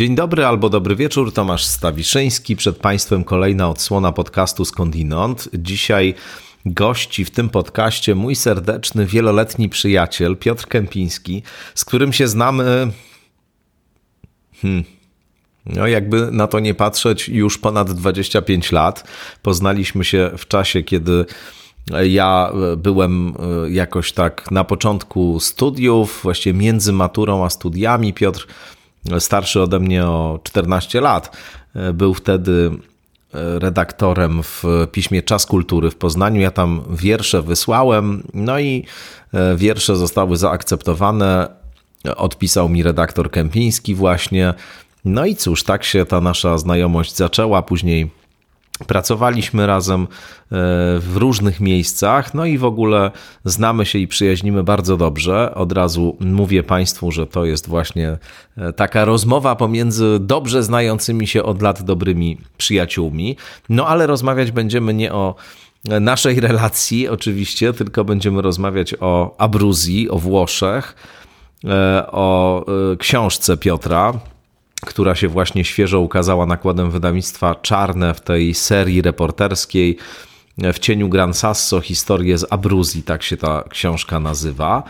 Dzień dobry albo dobry wieczór, Tomasz Stawiszyński. Przed Państwem kolejna odsłona podcastu Skądinąd. Dzisiaj gości w tym podcaście mój serdeczny, wieloletni przyjaciel Piotr Kępiński, z którym się znamy. Hmm. No, jakby na to nie patrzeć, już ponad 25 lat. Poznaliśmy się w czasie, kiedy ja byłem jakoś tak na początku studiów, właściwie między maturą a studiami. Piotr starszy ode mnie o 14 lat. Był wtedy redaktorem w piśmie Czas Kultury w Poznaniu. Ja tam wiersze wysłałem, no i wiersze zostały zaakceptowane. Odpisał mi redaktor Kępiński właśnie. No i cóż, tak się ta nasza znajomość zaczęła. Później Pracowaliśmy razem e, w różnych miejscach, no i w ogóle znamy się i przyjaźnimy bardzo dobrze. Od razu mówię Państwu, że to jest właśnie e, taka rozmowa pomiędzy dobrze znającymi się od lat dobrymi przyjaciółmi. No ale rozmawiać będziemy nie o naszej relacji, oczywiście, tylko będziemy rozmawiać o Abruzji, o Włoszech, e, o książce Piotra która się właśnie świeżo ukazała nakładem wydawnictwa Czarne w tej serii reporterskiej w cieniu Gran Sasso, historie z Abruzji, tak się ta książka nazywa.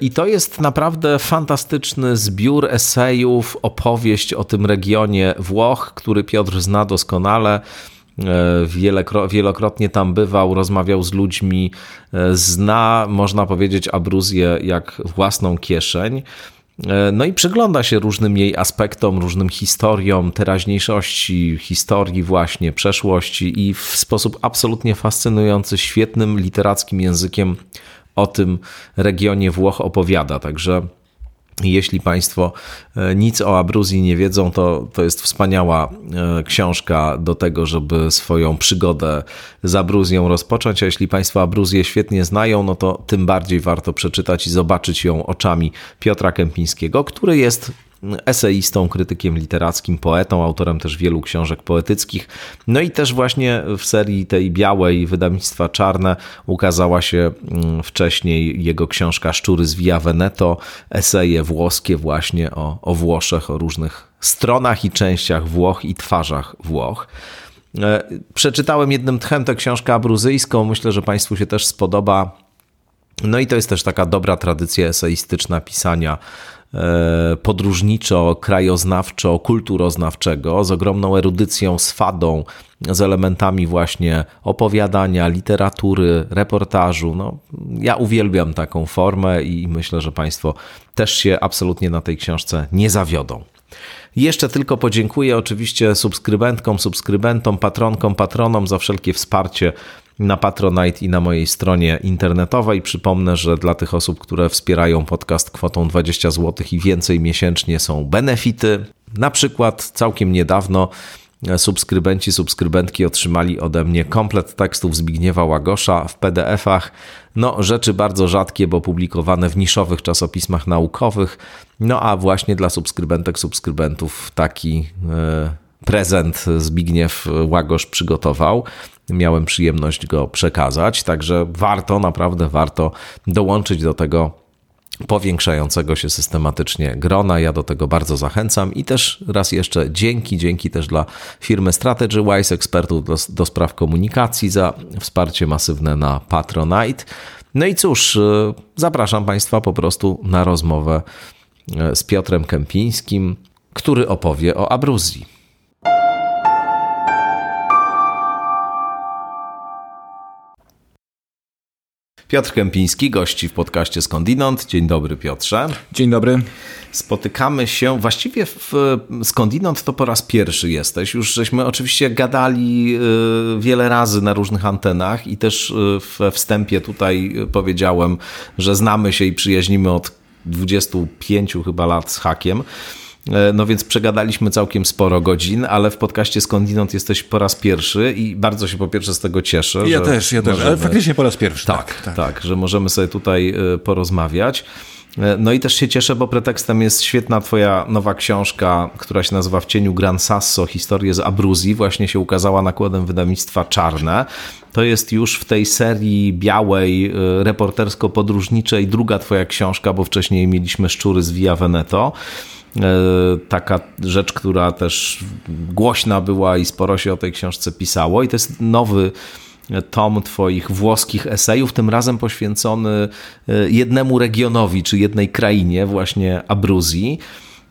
I to jest naprawdę fantastyczny zbiór esejów, opowieść o tym regionie Włoch, który Piotr zna doskonale. Wielokrotnie tam bywał, rozmawiał z ludźmi, zna, można powiedzieć, Abruzję jak własną kieszeń. E, no i przygląda się różnym jej aspektom, różnym historiom, teraźniejszości, historii właśnie, przeszłości i w sposób absolutnie fascynujący, świetnym literackim językiem o tym regionie Włoch opowiada. Także jeśli Państwo e, nic o Abruzji nie wiedzą, to, to jest wspaniała e, książka do tego, żeby swoją przygodę z Abruzją rozpocząć. A jeśli Państwo Abruzję świetnie znają, no to tym bardziej warto przeczytać i zobaczyć ją oczami Piotra Kępińskiego, który jest eseistą, krytykiem literackim, poetą, autorem też wielu książek poetyckich. No i też właśnie w serii tej białej wydawnictwa Czarne ukazała się mm, wcześniej jego książka Szczury z Via Veneto, eseje włoskie właśnie o, o Włoszech, o różnych stronach i częściach Włoch i twarzach Włoch. E, przeczytałem jednym tchem tę książkę abruzyjską, myślę, że Państwu się też spodoba. No i to jest też taka dobra tradycja eseistyczna pisania E, podróżniczo, krajoznawczo, kulturoznawczego, z ogromną erudycją, z fadą, z elementami właśnie opowiadania, literatury, reportażu. No, ja uwielbiam taką formę i myślę, że Państwo też się absolutnie na tej książce nie zawiodą. Jeszcze tylko podziękuję oczywiście subskrybentkom, subskrybentom, patronkom, patronom za wszelkie wsparcie na Patronite i na mojej stronie internetowej. Przypomnę, że dla tych osób, które wspierają podcast kwotą 20 zł i więcej miesięcznie są benefity. Na przykład całkiem niedawno subskrybenci, subskrybentki otrzymali ode mnie komplet tekstów Zbigniewa Łagosza w PDF-ach. No, rzeczy bardzo rzadkie, bo publikowane w niszowych czasopismach naukowych. No, a właśnie dla subskrybentek, subskrybentów taki e, prezent Zbigniew Łagosz przygotował. Miałem przyjemność go przekazać, także warto, naprawdę warto dołączyć do tego powiększającego się systematycznie grona. Ja do tego bardzo zachęcam i też raz jeszcze dzięki, dzięki też dla firmy Strategy Wise, ekspertów do, do spraw komunikacji za wsparcie masywne na Patronite. No i cóż, y, zapraszam Państwa po prostu na rozmowę y, z Piotrem Kępińskim, który opowie o abruzji. Piotr Kępiński, gości w podcaście Skądinąd. Dzień dobry Piotrze. Dzień dobry. Spotykamy się, właściwie w Skądinąd to po raz pierwszy jesteś. Już żeśmy oczywiście gadali y, wiele razy na różnych antenach i też y, we wstępie tutaj powiedziałem, że znamy się i przyjaźnimy od 25 chyba lat z hakiem. E, no więc przegadaliśmy całkiem sporo godzin, ale w podcaście Skądinąd jesteś po raz pierwszy i bardzo się po pierwsze z tego cieszę. Ja też, ja możemy... też, ale faktycznie po raz pierwszy. Tak, tak, tak, tak, że możemy sobie tutaj e, porozmawiać. No i też się cieszę, bo pretekstem jest świetna twoja nowa książka, która się nazywa W cieniu Gran Sasso, historie z Abruzji. Właśnie się ukazała nakładem wydawnictwa Czarne. To jest już w tej serii białej, reportersko-podróżniczej druga twoja książka, bo wcześniej mieliśmy Szczury z Via Veneto taka rzecz, która też głośna była i sporo się o tej książce pisało. I to jest nowy tom Twoich włoskich esejów, tym razem poświęcony e, jednemu regionowi czy jednej krainie, właśnie Abruzji.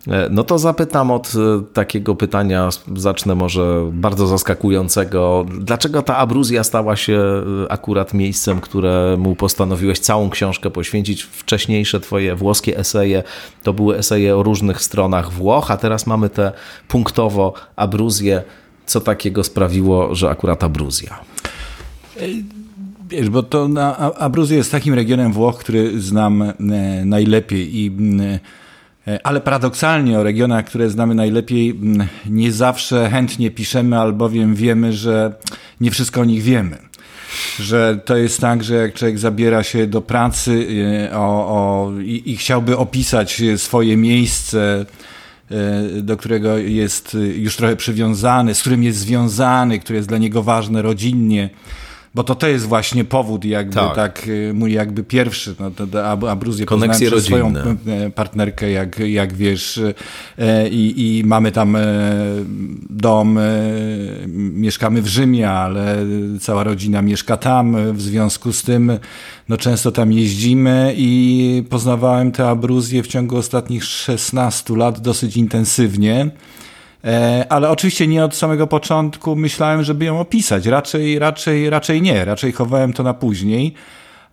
E, no to zapytam od e, takiego pytania, zacznę może bardzo zaskakującego. Dlaczego ta Abruzja stała się akurat miejscem, któremu postanowiłeś całą książkę poświęcić? Wcześniejsze twoje włoskie eseje to były eseje o różnych stronach Włoch, a teraz mamy te punktowo Abruzję. Co takiego sprawiło, że akurat Abruzja? Wiesz, bo to Abruzja jest takim regionem Włoch, który znam e, najlepiej i e, ale paradoksalnie o regionach, które znamy najlepiej, nie zawsze chętnie piszemy, albowiem wiemy, że nie wszystko o nich wiemy. Że to jest tak, że jak człowiek zabiera się do pracy e, o, o, i, i chciałby opisać swoje miejsce, do którego jest już trochę przywiązany, z którym jest związany, które jest dla niego ważne rodzinnie, bo to to jest właśnie powód jakby tak, tak y, mój jakby pierwszy, no Abruzję Koneksje rodzinne. swoją e, partnerkę, jak, jak wiesz i, i mamy tam dom, mieszkamy w Rzymie, ale cała rodzina mieszka tam, w związku z tym no często tam jeździmy i poznawałem tę Abruzję w ciągu ostatnich 16 lat dosyć intensywnie. E, ale oczywiście nie od samego początku myślałem, żeby ją opisać. Raczej, raczej, raczej nie. Raczej chowałem to na później.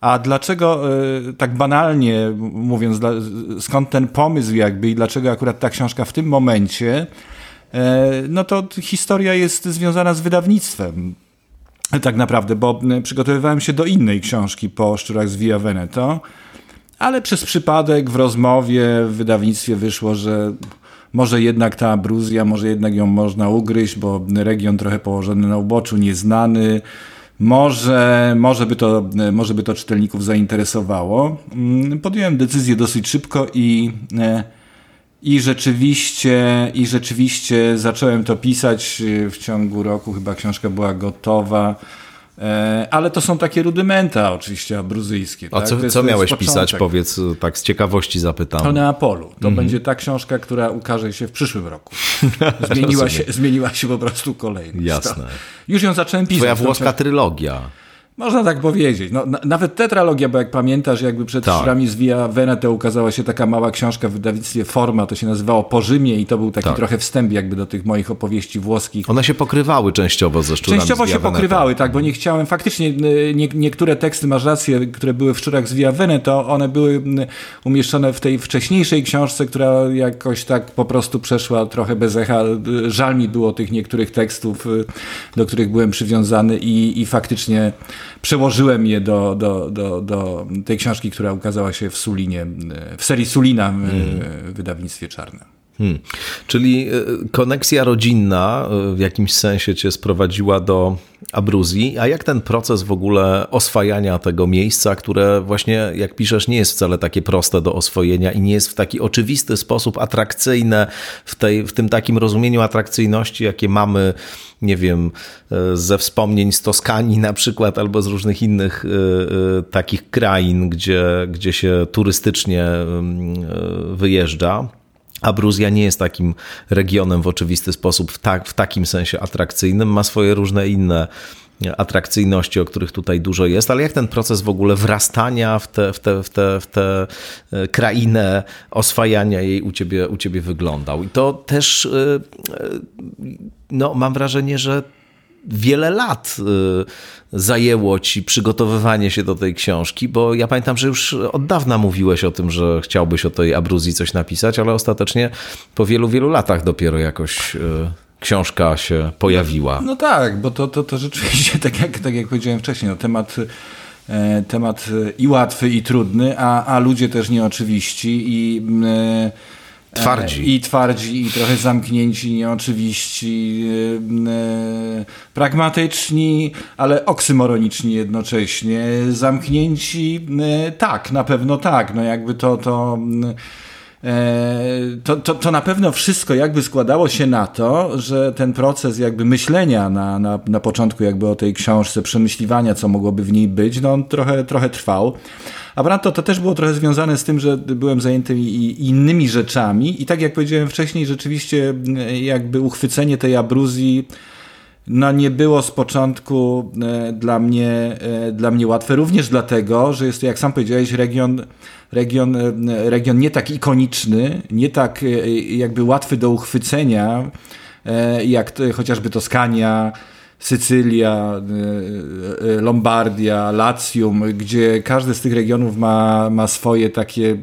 A dlaczego e, tak banalnie mówiąc, skąd ten pomysł jakby i dlaczego akurat ta książka w tym momencie? E, no to historia jest związana z wydawnictwem. Tak naprawdę, bo przygotowywałem się do innej książki po Szczurach z Via Veneto, ale przez przypadek w rozmowie w wydawnictwie wyszło, że może jednak ta abruzja, może jednak ją można ugryźć, bo region trochę położony na uboczu, nieznany. Może, może, by to, może by to czytelników zainteresowało. Mm, podjąłem decyzję dosyć szybko i, e, i, rzeczywiście, i rzeczywiście zacząłem to pisać w ciągu roku. Chyba książka była gotowa. E, ale to są takie rudymenta oczywiście abruzyjskie. A tak? co, co miałeś pisać, powiedz, tak z ciekawości zapytam. O Neapolu. To mhm. będzie ta książka, która ukaże się w przyszłym roku. Zmieniła, się, zmieniła się po prostu kolejność. Jasne. Już ją zacząłem pisać. Twoja włoska trylogia. Można tak powiedzieć. No, na, nawet tetralogia, bo jak pamiętasz, jakby przed tak. Szrami z Via Veneto ukazała się taka mała książka w wydawnictwie Forma, to się nazywało Po Rzymie i to był taki tak. trochę wstęp jakby do tych moich opowieści włoskich. One się pokrywały częściowo ze Szczurami Częściowo się pokrywały, tak, bo nie chciałem, faktycznie nie, niektóre teksty, masz rację, które były w Szczurach z Via Veneto, one były umieszczone w tej wcześniejszej książce, która jakoś tak po prostu przeszła trochę bez echa. Żal mi było tych niektórych tekstów, y, do których byłem przywiązany i, i faktycznie przełożyłem je do, do, do, do tej książki, która ukazała się w Sulinie, w serii Sulina w hmm. wydawnictwie Czarne. Hmm. Czyli e, koneksja rodzinna e, w jakimś sensie cię sprowadziła do Abruzji, a jak ten proces w ogóle oswajania tego miejsca, które właśnie, jak piszesz, nie jest wcale takie proste do oswojenia i nie jest w taki oczywisty sposób atrakcyjne, w, tej, w tym takim rozumieniu atrakcyjności, jakie mamy, nie wiem, e, ze wspomnień z Toskanii na przykład, albo z różnych innych takich krain, gdzie, gdzie się turystycznie y, wyjeżdża. Abruzja nie jest takim regionem w oczywisty sposób, w, w takim sensie atrakcyjnym, ma swoje różne inne atrakcyjności, o których tutaj dużo jest, ale jak ten proces w ogóle wrastania w tę w te, w te, w te e, krainę, oswajania jej u ciebie, u ciebie wyglądał? I to też e, e, no, mam wrażenie, że wiele lat y, zajęło ci przygotowywanie się do tej książki, bo ja pamiętam, że już od dawna mówiłeś o tym, że chciałbyś o tej Abruzji coś napisać, ale ostatecznie po wielu, wielu latach dopiero jakoś y, książka się pojawiła. No tak, bo to, to, to rzeczywiście, tak jak, tak jak powiedziałem wcześniej, no temat e, temat i łatwy, i trudny, a, a ludzie też nieoczywiści i Twardzi. I twardzi, i trochę zamknięci, nieoczywiści, pragmatyczni, ale oksymoroniczni jednocześnie. Zamknięci, tak, na pewno tak. No jakby to, to to, to, to na pewno wszystko jakby składało się na to, że ten proces jakby myślenia na, na, na początku jakby o tej książce, przemyśliwania, co mogłoby w niej być, no on trochę, trochę trwał. A ponadto to też było trochę związane z tym, że byłem zajęty innymi rzeczami i tak jak powiedziałem wcześniej, rzeczywiście jakby uchwycenie tej abruzji no nie było z początku e, dla mnie, e, dla mnie łatwe, również dlatego, że jest to, jak sam powiedziałeś, region, region, e, region nie tak ikoniczny, nie tak jakby łatwy do uchwycenia, jak chociażby Toskania, Sycylia, y, y, Lombardia, Latium, gdzie każdy z tych regionów ma, ma swoje takie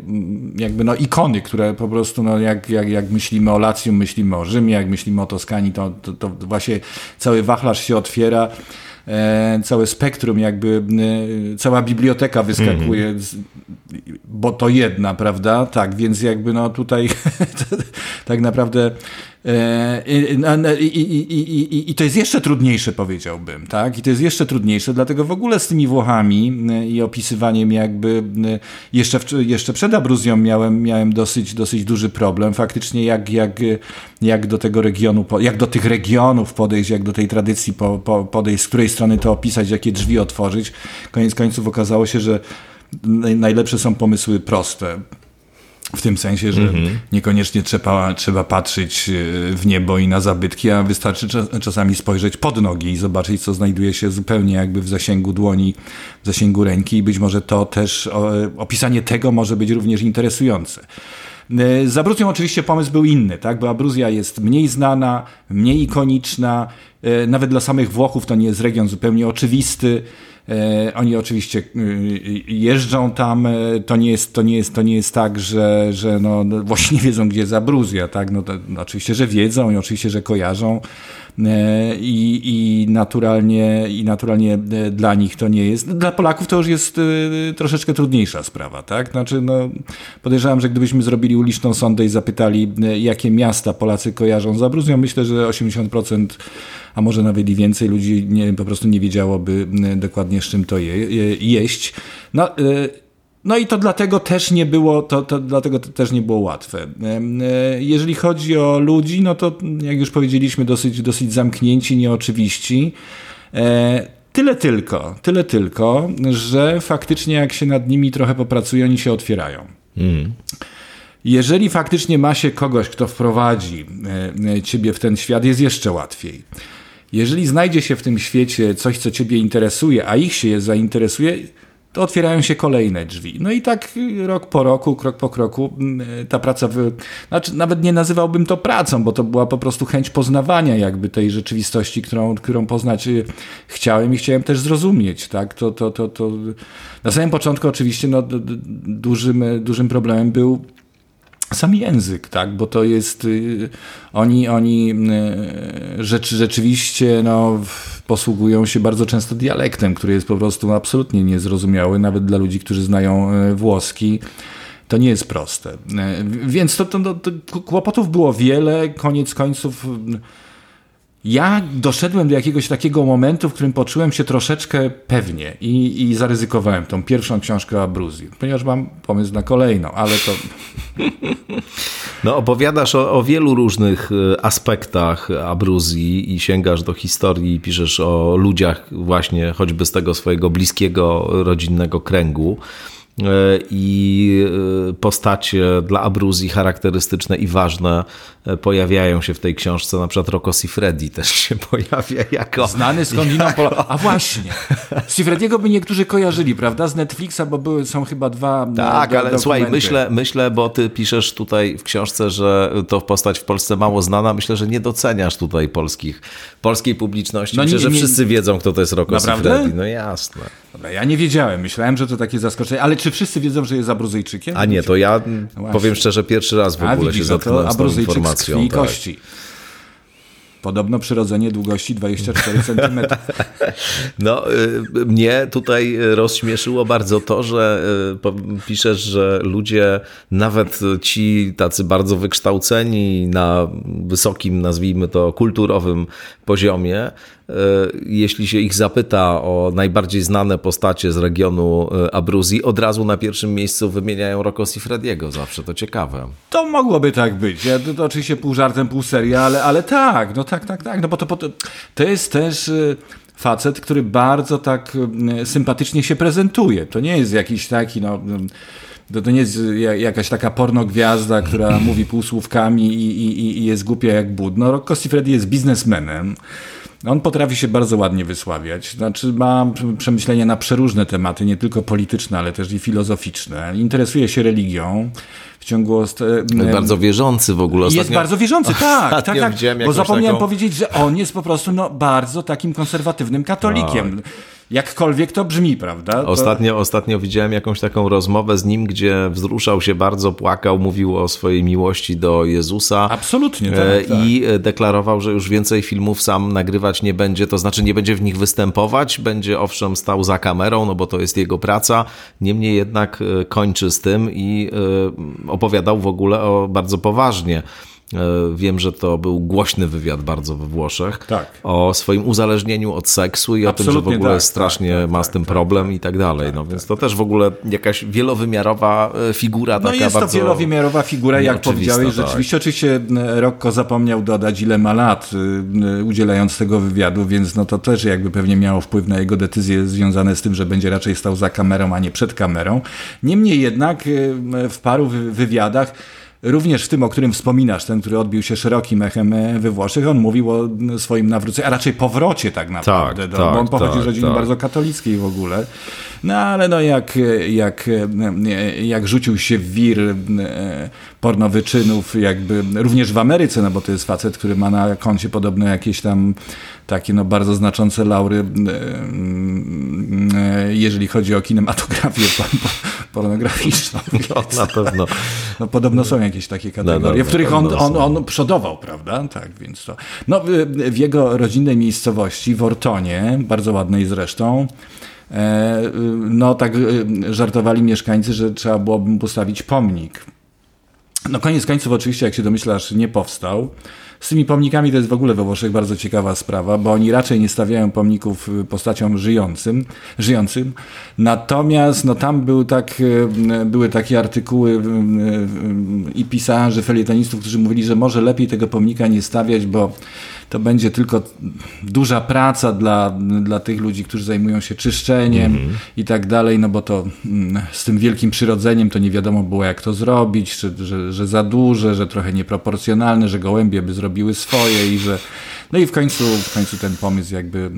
jakby no ikony, które po prostu no jak, jak, jak myślimy o Latium, myślimy o Rzymie, jak myślimy o Toskanii, to, to, to właśnie cały wachlarz się otwiera e, całe spektrum, jakby e, cała biblioteka wyskakuje, mm -hmm. bo to jedna, prawda? Tak, więc jakby no tutaj tak naprawdę E, I, i, i, I, to jest jeszcze trudniejsze, powiedziałbym, tak? I to jest jeszcze trudniejsze, dlatego w ogóle z tymi Włochami e, i opisywaniem jakby e, jeszcze, jeszcze przed abruzją miałem, miałem dosyć, dosyć duży problem. Faktycznie jak, jak, jak do tego regionu, jak do tych regionów podejść, jak do tej tradycji podejść, z której strony to opisać, jakie drzwi otworzyć. Koniec końców okazało się, że najlepsze są pomysły proste w tym sensie, że -hmm. niekoniecznie trzeba, trzeba patrzeć e, w niebo i na zabytki, a wystarczy czasami spojrzeć pod nogi i zobaczyć, co znajduje się zupełnie jakby w zasięgu dłoni, w zasięgu ręki i być może to też, opisanie tego może być również interesujące. E, z Abruzją oczywiście pomysł był inny, tak? bo Abruzja jest mniej znana, mniej ikoniczna, e, nawet dla samych Włochów to nie jest region zupełnie oczywisty. E, oni oczywiście y, jeżdżą tam, e, to nie jest, to nie jest, to nie jest tak, że, że no, no właśnie nie wiedzą, gdzie jest Abruzja, tak? No, to, no, oczywiście, że wiedzą i oczywiście, że kojarzą e, i, i, naturalnie, i naturalnie dla nich to nie jest. Dla Polaków to już jest troszeczkę trudniejsza sprawa, tak? Znaczy, no, podejrzewam, że gdybyśmy zrobili uliczną sondę i zapytali, jakie miasta Polacy kojarzą z Abruzją, myślę, że 80% a może nawet i więcej ludzi nie, po prostu nie wiedziałoby dokładnie z czym to je, jeść. No, e, no i to dlatego też nie było, to, to dlatego to też nie było łatwe. E, jeżeli chodzi o ludzi, no to jak już powiedzieliśmy, dosyć, dosyć zamknięci, nieoczywiści. E, tyle tylko, tyle tylko, że faktycznie jak się nad nimi trochę popracuje, oni się otwierają. Mm. Jeżeli faktycznie ma się kogoś, kto wprowadzi ciebie w ten świat, jest jeszcze łatwiej. Jeżeli znajdzie się w tym świecie coś, co ciebie interesuje, a ich się je zainteresuje, to otwierają się kolejne drzwi. No i tak rok po roku, krok po kroku mm, ta praca, wy... znaczy nawet nie nazywałbym to pracą, bo to była po prostu chęć poznawania jakby tej rzeczywistości, którą, którą poznać y, chciałem i chciałem też zrozumieć. Tak? To, to, to, to... Na samym początku oczywiście no, dużym, dużym problemem był sam język, tak, bo to jest, y, oni, oni y, rzecz, rzeczywiście no, posługują się bardzo często dialektem, który jest po prostu absolutnie niezrozumiały, nawet dla ludzi, którzy znają y, włoski. To nie jest proste. Więc to, to, to, kłopotów było wiele. Koniec końców ja doszedłem do jakiegoś takiego momentu, w którym poczułem się troszeczkę pewnie i, i zaryzykowałem tą pierwszą książkę o Abruzji, ponieważ mam pomysł na kolejną, ale to... No opowiadasz o, o wielu różnych e, aspektach Abruzji i sięgasz do historii piszesz o ludziach właśnie choćby z tego swojego bliskiego, rodzinnego kręgu. E, i e, postacie dla Abruzji charakterystyczne i ważne e, pojawiają się w tej książce. Na przykład Rocco Siffredi też się pojawia jako... Znany skądinąd Pola... A właśnie, Siffrediego by niektórzy kojarzyli, prawda? Z Netflixa, bo były, są chyba dwa Tak, do, ale dokumenty. słuchaj, myślę, myślę, bo ty piszesz tutaj w książce, że to postać w Polsce mało znana. Myślę, że nie doceniasz tutaj polskich, polskiej publiczności. No myślę, nie, że wszyscy wiedzą, kto to jest Rocco Naprawdę? Siffredi. No jasne. Dobra, ja nie wiedziałem, myślałem, że to takie zaskoczenie, ale czy wszyscy wiedzą, że jest Abruzyjczykiem? A nie, to ja no powiem szczerze, pierwszy raz w ogóle widzisz, się no zetknąłem z tą informacją. Krwi tak. kości. Podobno przyrodzenie długości 24 cm. No, y, mnie tutaj rozśmieszyło bardzo to, że y, piszesz, że ludzie, nawet ci tacy bardzo wykształceni na wysokim, nazwijmy to, kulturowym poziomie, jeśli się ich zapyta o najbardziej znane postacie z regionu e, Abruzji, od razu na pierwszym miejscu wymieniają Rocco Siffrediego. Zawsze to ciekawe. To mogłoby tak być. Ja, to, to oczywiście pół żartem, pół seria, ale, ale tak, no tak, tak, tak. No bo to, to, jest też e, facet, który bardzo tak sympatycznie się prezentuje. To nie jest jakiś taki, no to, to nie jest jakaś taka pornogwiazda, która mówi półsłówkami i, i, i jest głupia jak bud. No, Rocco Siffredi jest biznesmenem. On potrafi się bardzo ładnie wysławiać. Znaczy ma przemyślenia na przeróżne tematy, nie tylko polityczne, ale też i filozoficzne. Interesuje się religią. W ciągu bardzo wierzący w ogóle. Ostatnio, jest bardzo wierzący, tak, tak, tak. Bo zapomniałem taką... powiedzieć, że on jest po prostu no, bardzo takim konserwatywnym katolikiem. No. Jakkolwiek to brzmi, prawda? To... Ostatnio, ostatnio widziałem jakąś taką rozmowę z nim, gdzie wzruszał się bardzo, płakał, mówił o swojej miłości do Jezusa. Absolutnie, tak, e, tak. I deklarował, że już więcej filmów sam nagrywać nie będzie, to znaczy nie będzie w nich występować, będzie owszem stał za kamerą, no bo to jest jego praca, niemniej jednak e, kończy z tym i e, opowiadał w ogóle o bardzo poważnie E, wiem, że to był głośny wywiad bardzo we Włoszech tak. o swoim uzależnieniu od seksu i Absolutnie o tym, że w ogóle tak, strasznie tak, ma z tym tak, problem tak, i tak dalej. No więc to też w ogóle jakaś wielowymiarowa e, figura no taka jest bardzo... to wielowymiarowa figura, jak powiedziałeś. Tak. Rzeczywiście, oczywiście e, Rocco zapomniał dodać ile ma lat udzielając tego wywiadu, więc no to też jakby pewnie miało wpływ na jego decyzje związane z tym, że będzie raczej stał za kamerą, a nie przed kamerą. Niemniej jednak w paru wywiadach również w tym, o którym wspominasz, ten, który odbił się szerokim echem e, we Włoszech, on mówił o swoim nawróceniu, a raczej powrocie tak naprawdę, tak, do, tak, bo on pochodzi tak, z rodziny tak. bardzo katolickiej w ogóle. No ale no jak, jak, jak rzucił się w wir e, pornowyczynów, jakby również w Ameryce, no bo to jest facet, który ma na koncie podobno jakieś tam takie no bardzo znaczące laury, e, jeżeli chodzi o kinematografię pornograficzną. No, na pewno. No, podobno są jakieś takie no, kategorie, no, w których on, on, on przodował, prawda? Tak, więc to. No, w jego rodzinnej miejscowości, w Ortonie, bardzo ładnej zresztą, e, no tak e, żartowali mieszkańcy, że trzeba byłoby postawić pomnik. No koniec końców oczywiście, jak się domyślasz, nie powstał. Z tymi pomnikami to jest w ogóle we Włoszech bardzo ciekawa sprawa, bo oni raczej nie stawiają pomników y, postaciom żyjącym, żyjącym. Natomiast no, tam był tak, y, były takie artykuły y, i pisarzy, felietonistów, którzy mówili, że może lepiej tego pomnika nie stawiać, bo to będzie tylko duża praca dla, dla tych ludzi, którzy zajmują się czyszczeniem mm -hmm. i tak dalej, no bo to mm, z tym wielkim przyrodzeniem to nie wiadomo było jak to zrobić, czy, że, że za duże, że trochę nieproporcjonalne, że gołębie by zrobiły swoje i że no i w końcu, w końcu ten pomysł jakby,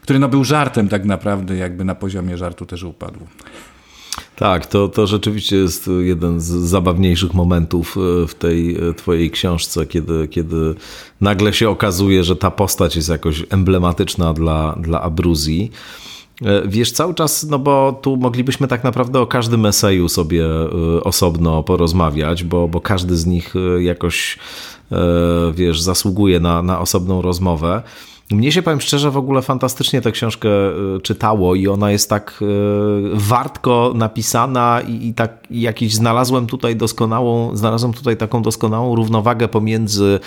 który no był żartem tak naprawdę, jakby na poziomie żartu też upadł. Tak, to, to rzeczywiście jest jeden z zabawniejszych momentów e, w tej e, twojej książce, kiedy, kiedy nagle się okazuje, że ta postać jest jakoś emblematyczna dla, dla Abruzji. E, wiesz, cały czas, no bo tu moglibyśmy tak naprawdę o każdym eseju sobie osobno porozmawiać, bo, bo każdy z nich jakoś, wiesz, zasługuje na, na osobną rozmowę. Mnie się, powiem szczerze, w ogóle fantastycznie tę książkę e, czytało i ona jest tak e, wartko napisana i, i tak jakiś znalazłem tutaj doskonałą, znalazłem tutaj taką doskonałą równowagę pomiędzy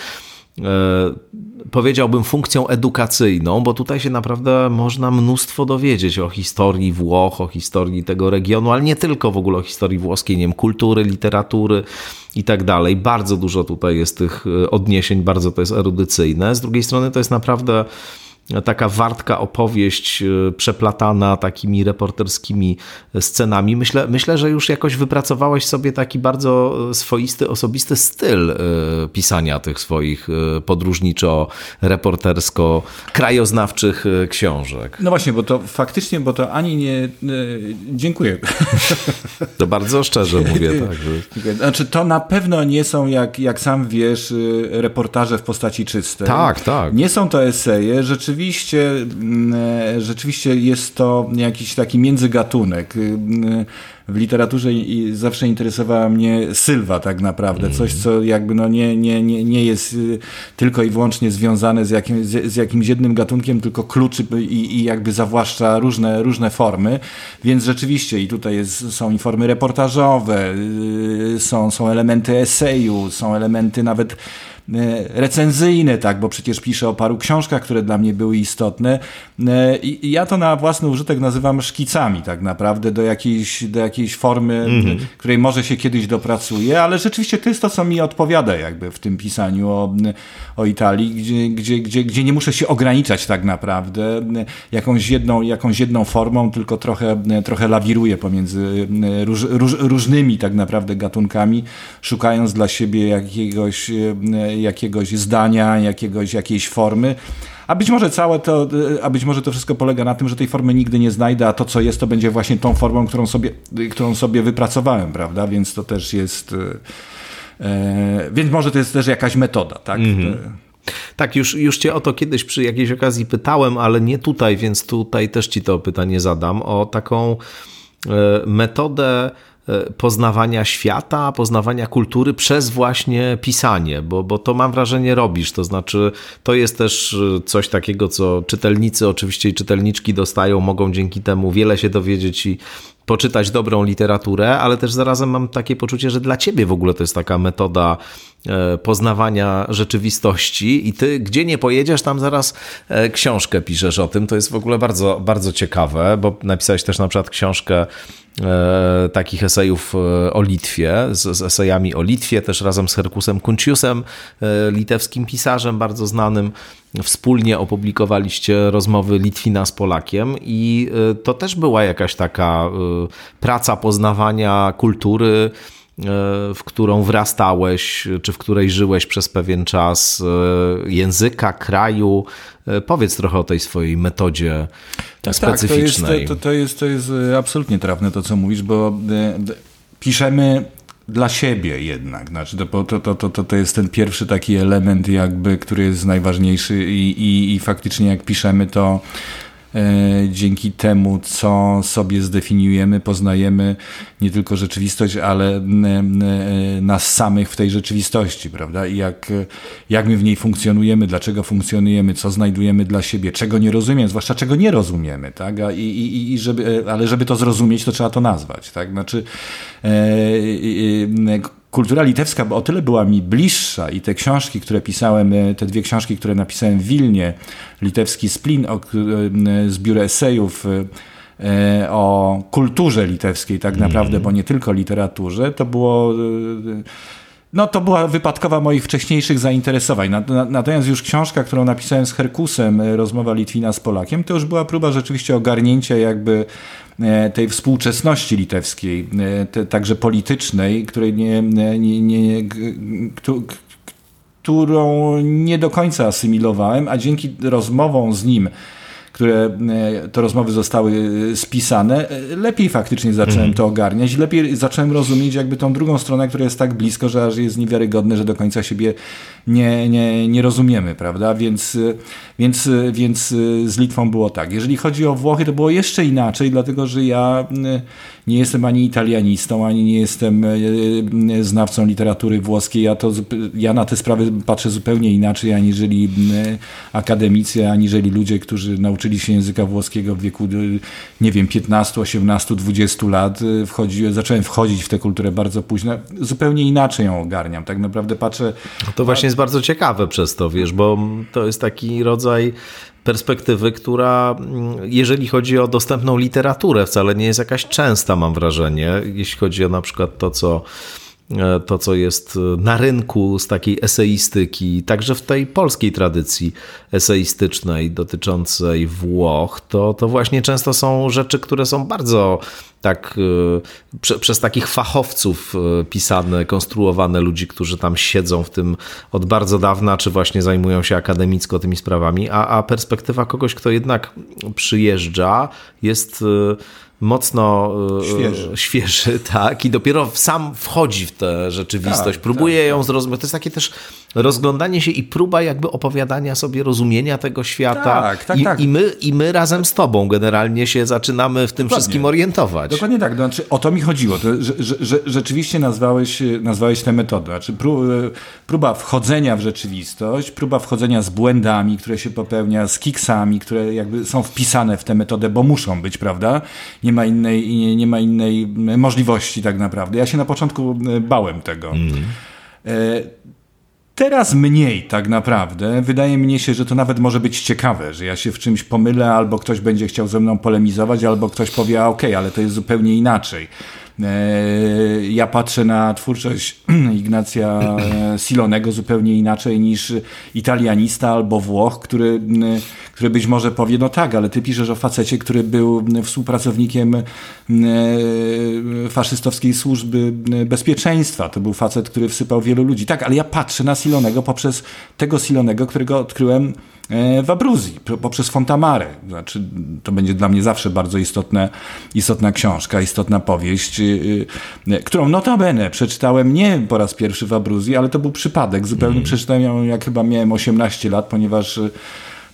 powiedziałbym, funkcją edukacyjną, bo tutaj się naprawdę można mnóstwo dowiedzieć o historii Włoch, o historii tego regionu, ale nie tylko w ogóle o historii włoskiej, nie wiem, kultury, literatury i tak dalej. Bardzo dużo tutaj jest tych e, odniesień, bardzo to jest erudycyjne. Z drugiej strony to jest naprawdę taka wartka opowieść e, przeplatana takimi reporterskimi scenami. Myślę, myślę, że już jakoś wypracowałeś sobie taki bardzo swoisty, osobisty styl e, pisania tych swoich e, podróżniczo-reportersko krajoznawczych książek. No właśnie, bo to faktycznie, bo to ani nie... Dziękuję. To bardzo szczerze mówię. Tak, że... Znaczy to na pewno nie są, jak, jak sam wiesz, reportaże w postaci czystej. Tak, tak. Nie są to eseje, rzeczywiście rzeczywiście, mm, e, rzeczywiście jest to jakiś taki międzygatunek. Y, w literaturze zawsze interesowała mnie sylwa tak naprawdę, coś co jakby no nie, nie, nie, nie jest y, tylko i wyłącznie związane z, jakim, z, z jakimś jednym gatunkiem, tylko kluczy i, i jakby zawłaszcza różne, różne formy, więc rzeczywiście i tutaj jest, są i formy reportażowe, y, są, są elementy eseju, są elementy nawet recenzyjny, tak, bo przecież piszę o paru książkach, które dla mnie były istotne. E, I ja to na własny użytek nazywam szkicami, tak naprawdę, do jakiejś, do jakiejś formy, -hmm. której może się kiedyś dopracuję, ale rzeczywiście to jest to, co mi odpowiada jakby w tym pisaniu o, o Italii, gdzie, gdzie, gdzie, gdzie nie muszę się ograniczać tak naprawdę jakąś jedną, jakąś jedną formą, tylko trochę, trochę lawiruję pomiędzy róż, róż, różnymi tak naprawdę gatunkami, szukając dla siebie jakiegoś jakiegoś zdania, jakiegoś, jakiejś formy. A być może całe to, a być może to wszystko polega na tym, że tej formy nigdy nie znajdę, a to co jest, to będzie właśnie tą formą, którą sobie, którą sobie wypracowałem, prawda? Więc to też jest. E, więc może to jest też jakaś metoda, tak? -hmm. Tak, już, już cię o to kiedyś przy jakiejś okazji pytałem, ale nie tutaj, więc tutaj też ci to pytanie zadam. O taką e, metodę poznawania świata, poznawania kultury przez właśnie pisanie, bo, bo to mam wrażenie robisz. To znaczy, to jest też e, coś takiego, co czytelnicy, oczywiście i czytelniczki dostają, mogą dzięki temu wiele się dowiedzieć i poczytać dobrą literaturę, ale też zarazem mam takie poczucie, że dla ciebie w ogóle to jest taka metoda e, poznawania rzeczywistości i ty gdzie nie pojedziesz, tam zaraz książkę piszesz o tym. To jest w ogóle bardzo, bardzo ciekawe, bo napisałeś też na przykład książkę E, takich esejów e, o Litwie, z, z esejami o Litwie, też razem z Herkusem Kunciusem, e, litewskim pisarzem bardzo znanym. Wspólnie opublikowaliście rozmowy Litwina z Polakiem i to też była jakaś taka praca poznawania kultury, w którą wrastałeś, czy w której żyłeś przez pewien czas, języka, kraju. Powiedz trochę o tej swojej metodzie tak, specyficznej. Tak, to jest, to, to, jest, to jest absolutnie trafne to, co mówisz, bo piszemy dla siebie jednak. Znaczy, to, to, to, to, to jest ten pierwszy taki element, jakby, który jest najważniejszy i, i, i faktycznie jak piszemy, to E, dzięki temu, co sobie zdefiniujemy, poznajemy nie tylko rzeczywistość, ale nas samych w tej rzeczywistości, prawda? I jak, jak my w niej funkcjonujemy, dlaczego funkcjonujemy, co znajdujemy dla siebie, czego nie rozumiemy, zwłaszcza czego nie rozumiemy, tak? I, i, i żeby, ale żeby to zrozumieć, to trzeba to nazwać, tak? Znaczy, e, e, kultura litewska o tyle była mi bliższa i te książki, które pisałem, e, te dwie książki, które napisałem w Wilnie, litewski Splin, o, e, zbiór esejów e, o kulturze litewskiej tak naprawdę, mm. bo nie tylko literaturze, to było no to była wypadkowa moich wcześniejszych zainteresowań. Natomiast już książka, którą napisałem z Herkusem, Rozmowa Litwina z Polakiem, to już była próba rzeczywiście ogarnięcia jakby E, tej współczesności litewskiej, e, także politycznej, której nie, nie, nie, którą nie do końca asymilowałem, a dzięki rozmowom z nim które e, te rozmowy zostały spisane, lepiej faktycznie zacząłem mm. to ogarniać, lepiej zacząłem rozumieć jakby tą drugą stronę, która jest tak blisko, że aż jest niewiarygodne, że do końca siebie nie, nie, nie rozumiemy, prawda? Więc, więc, więc z Litwą było tak. Jeżeli chodzi o Włochy, to było jeszcze inaczej, dlatego że ja nie jestem ani italianistą, ani nie jestem e, e, znawcą literatury włoskiej. Ja, to, ja na te sprawy patrzę zupełnie inaczej, aniżeli akademicy, aniżeli ludzie, którzy nauczyli się języka włoskiego w wieku, nie wiem, 15, 18, 20 lat. Wchodzi, zacząłem wchodzić w tę kulturę bardzo późno. Zupełnie inaczej ją ogarniam. Tak naprawdę patrzę... No to właśnie jest bardzo ciekawe przez to, wiesz, bo to jest taki rodzaj perspektywy, która mm, jeżeli chodzi o dostępną literaturę, wcale nie jest jakaś częsta, mam wrażenie, jeśli chodzi o na przykład to, co to, co jest na rynku z takiej eseistyki, także w tej polskiej tradycji eseistycznej dotyczącej Włoch, to, to właśnie często są rzeczy, które są bardzo tak e, prze, przez takich fachowców e, pisane, konstruowane, ludzi, którzy tam siedzą w tym od bardzo dawna, czy właśnie zajmują się akademicko tymi sprawami, a, a perspektywa kogoś, kto jednak przyjeżdża, jest mocno e, Świeży. świeży, tak, i dopiero sam wchodzi w tę rzeczywistość, Tak, próbuje tak, ją zrozumieć. To jest takie też rozglądanie się i próba jakby opowiadania sobie rozumienia tego świata. Tak, tak, I, tak. I, my, I my razem z tobą generalnie się zaczynamy w tym wszystkim orientować. Dokładnie tak. Znaczy, o to mi chodziło. To, że, że, że rzeczywiście nazwałeś, nazwałeś tę metodę. Znaczy, pró, próba wchodzenia w rzeczywistość, próba wchodzenia z błędami, które się popełnia, z kiksami, które jakby są wpisane w tę metodę, bo muszą być, prawda? Nie ma innej, nie, nie ma innej możliwości tak naprawdę. Ja się na początku e, bałem tego. E, Teraz mniej tak naprawdę. Wydaje mi się, że to nawet może być ciekawe, że ja się w czymś pomylę, albo ktoś będzie chciał ze mną polemizować, albo ktoś powie, okej, ale to jest zupełnie inaczej. E, Ja patrzę na twórczość Ignacja e, Silonego zupełnie inaczej niż italianista albo Włoch, który, który być może powie, no tak, ale ty piszesz o facecie, który był współpracownikiem e, faszystowskiej służby bezpieczeństwa. To był facet, który wsypał wielu ludzi. Tak, ale ja patrzę na Silonego poprzez tego Silonego, którego odkryłem w Abruzji, po- poprzez Fontamarę. Znaczy, to będzie dla mnie zawsze bardzo istotne, istotna książka, istotna powieść, y, y, którą notabene przeczytałem nie po raz pierwszy w Abruzji, ale to był przypadek. Zupełnie przeczytałem ją, jak chyba miałem 18 lat, ponieważ, y,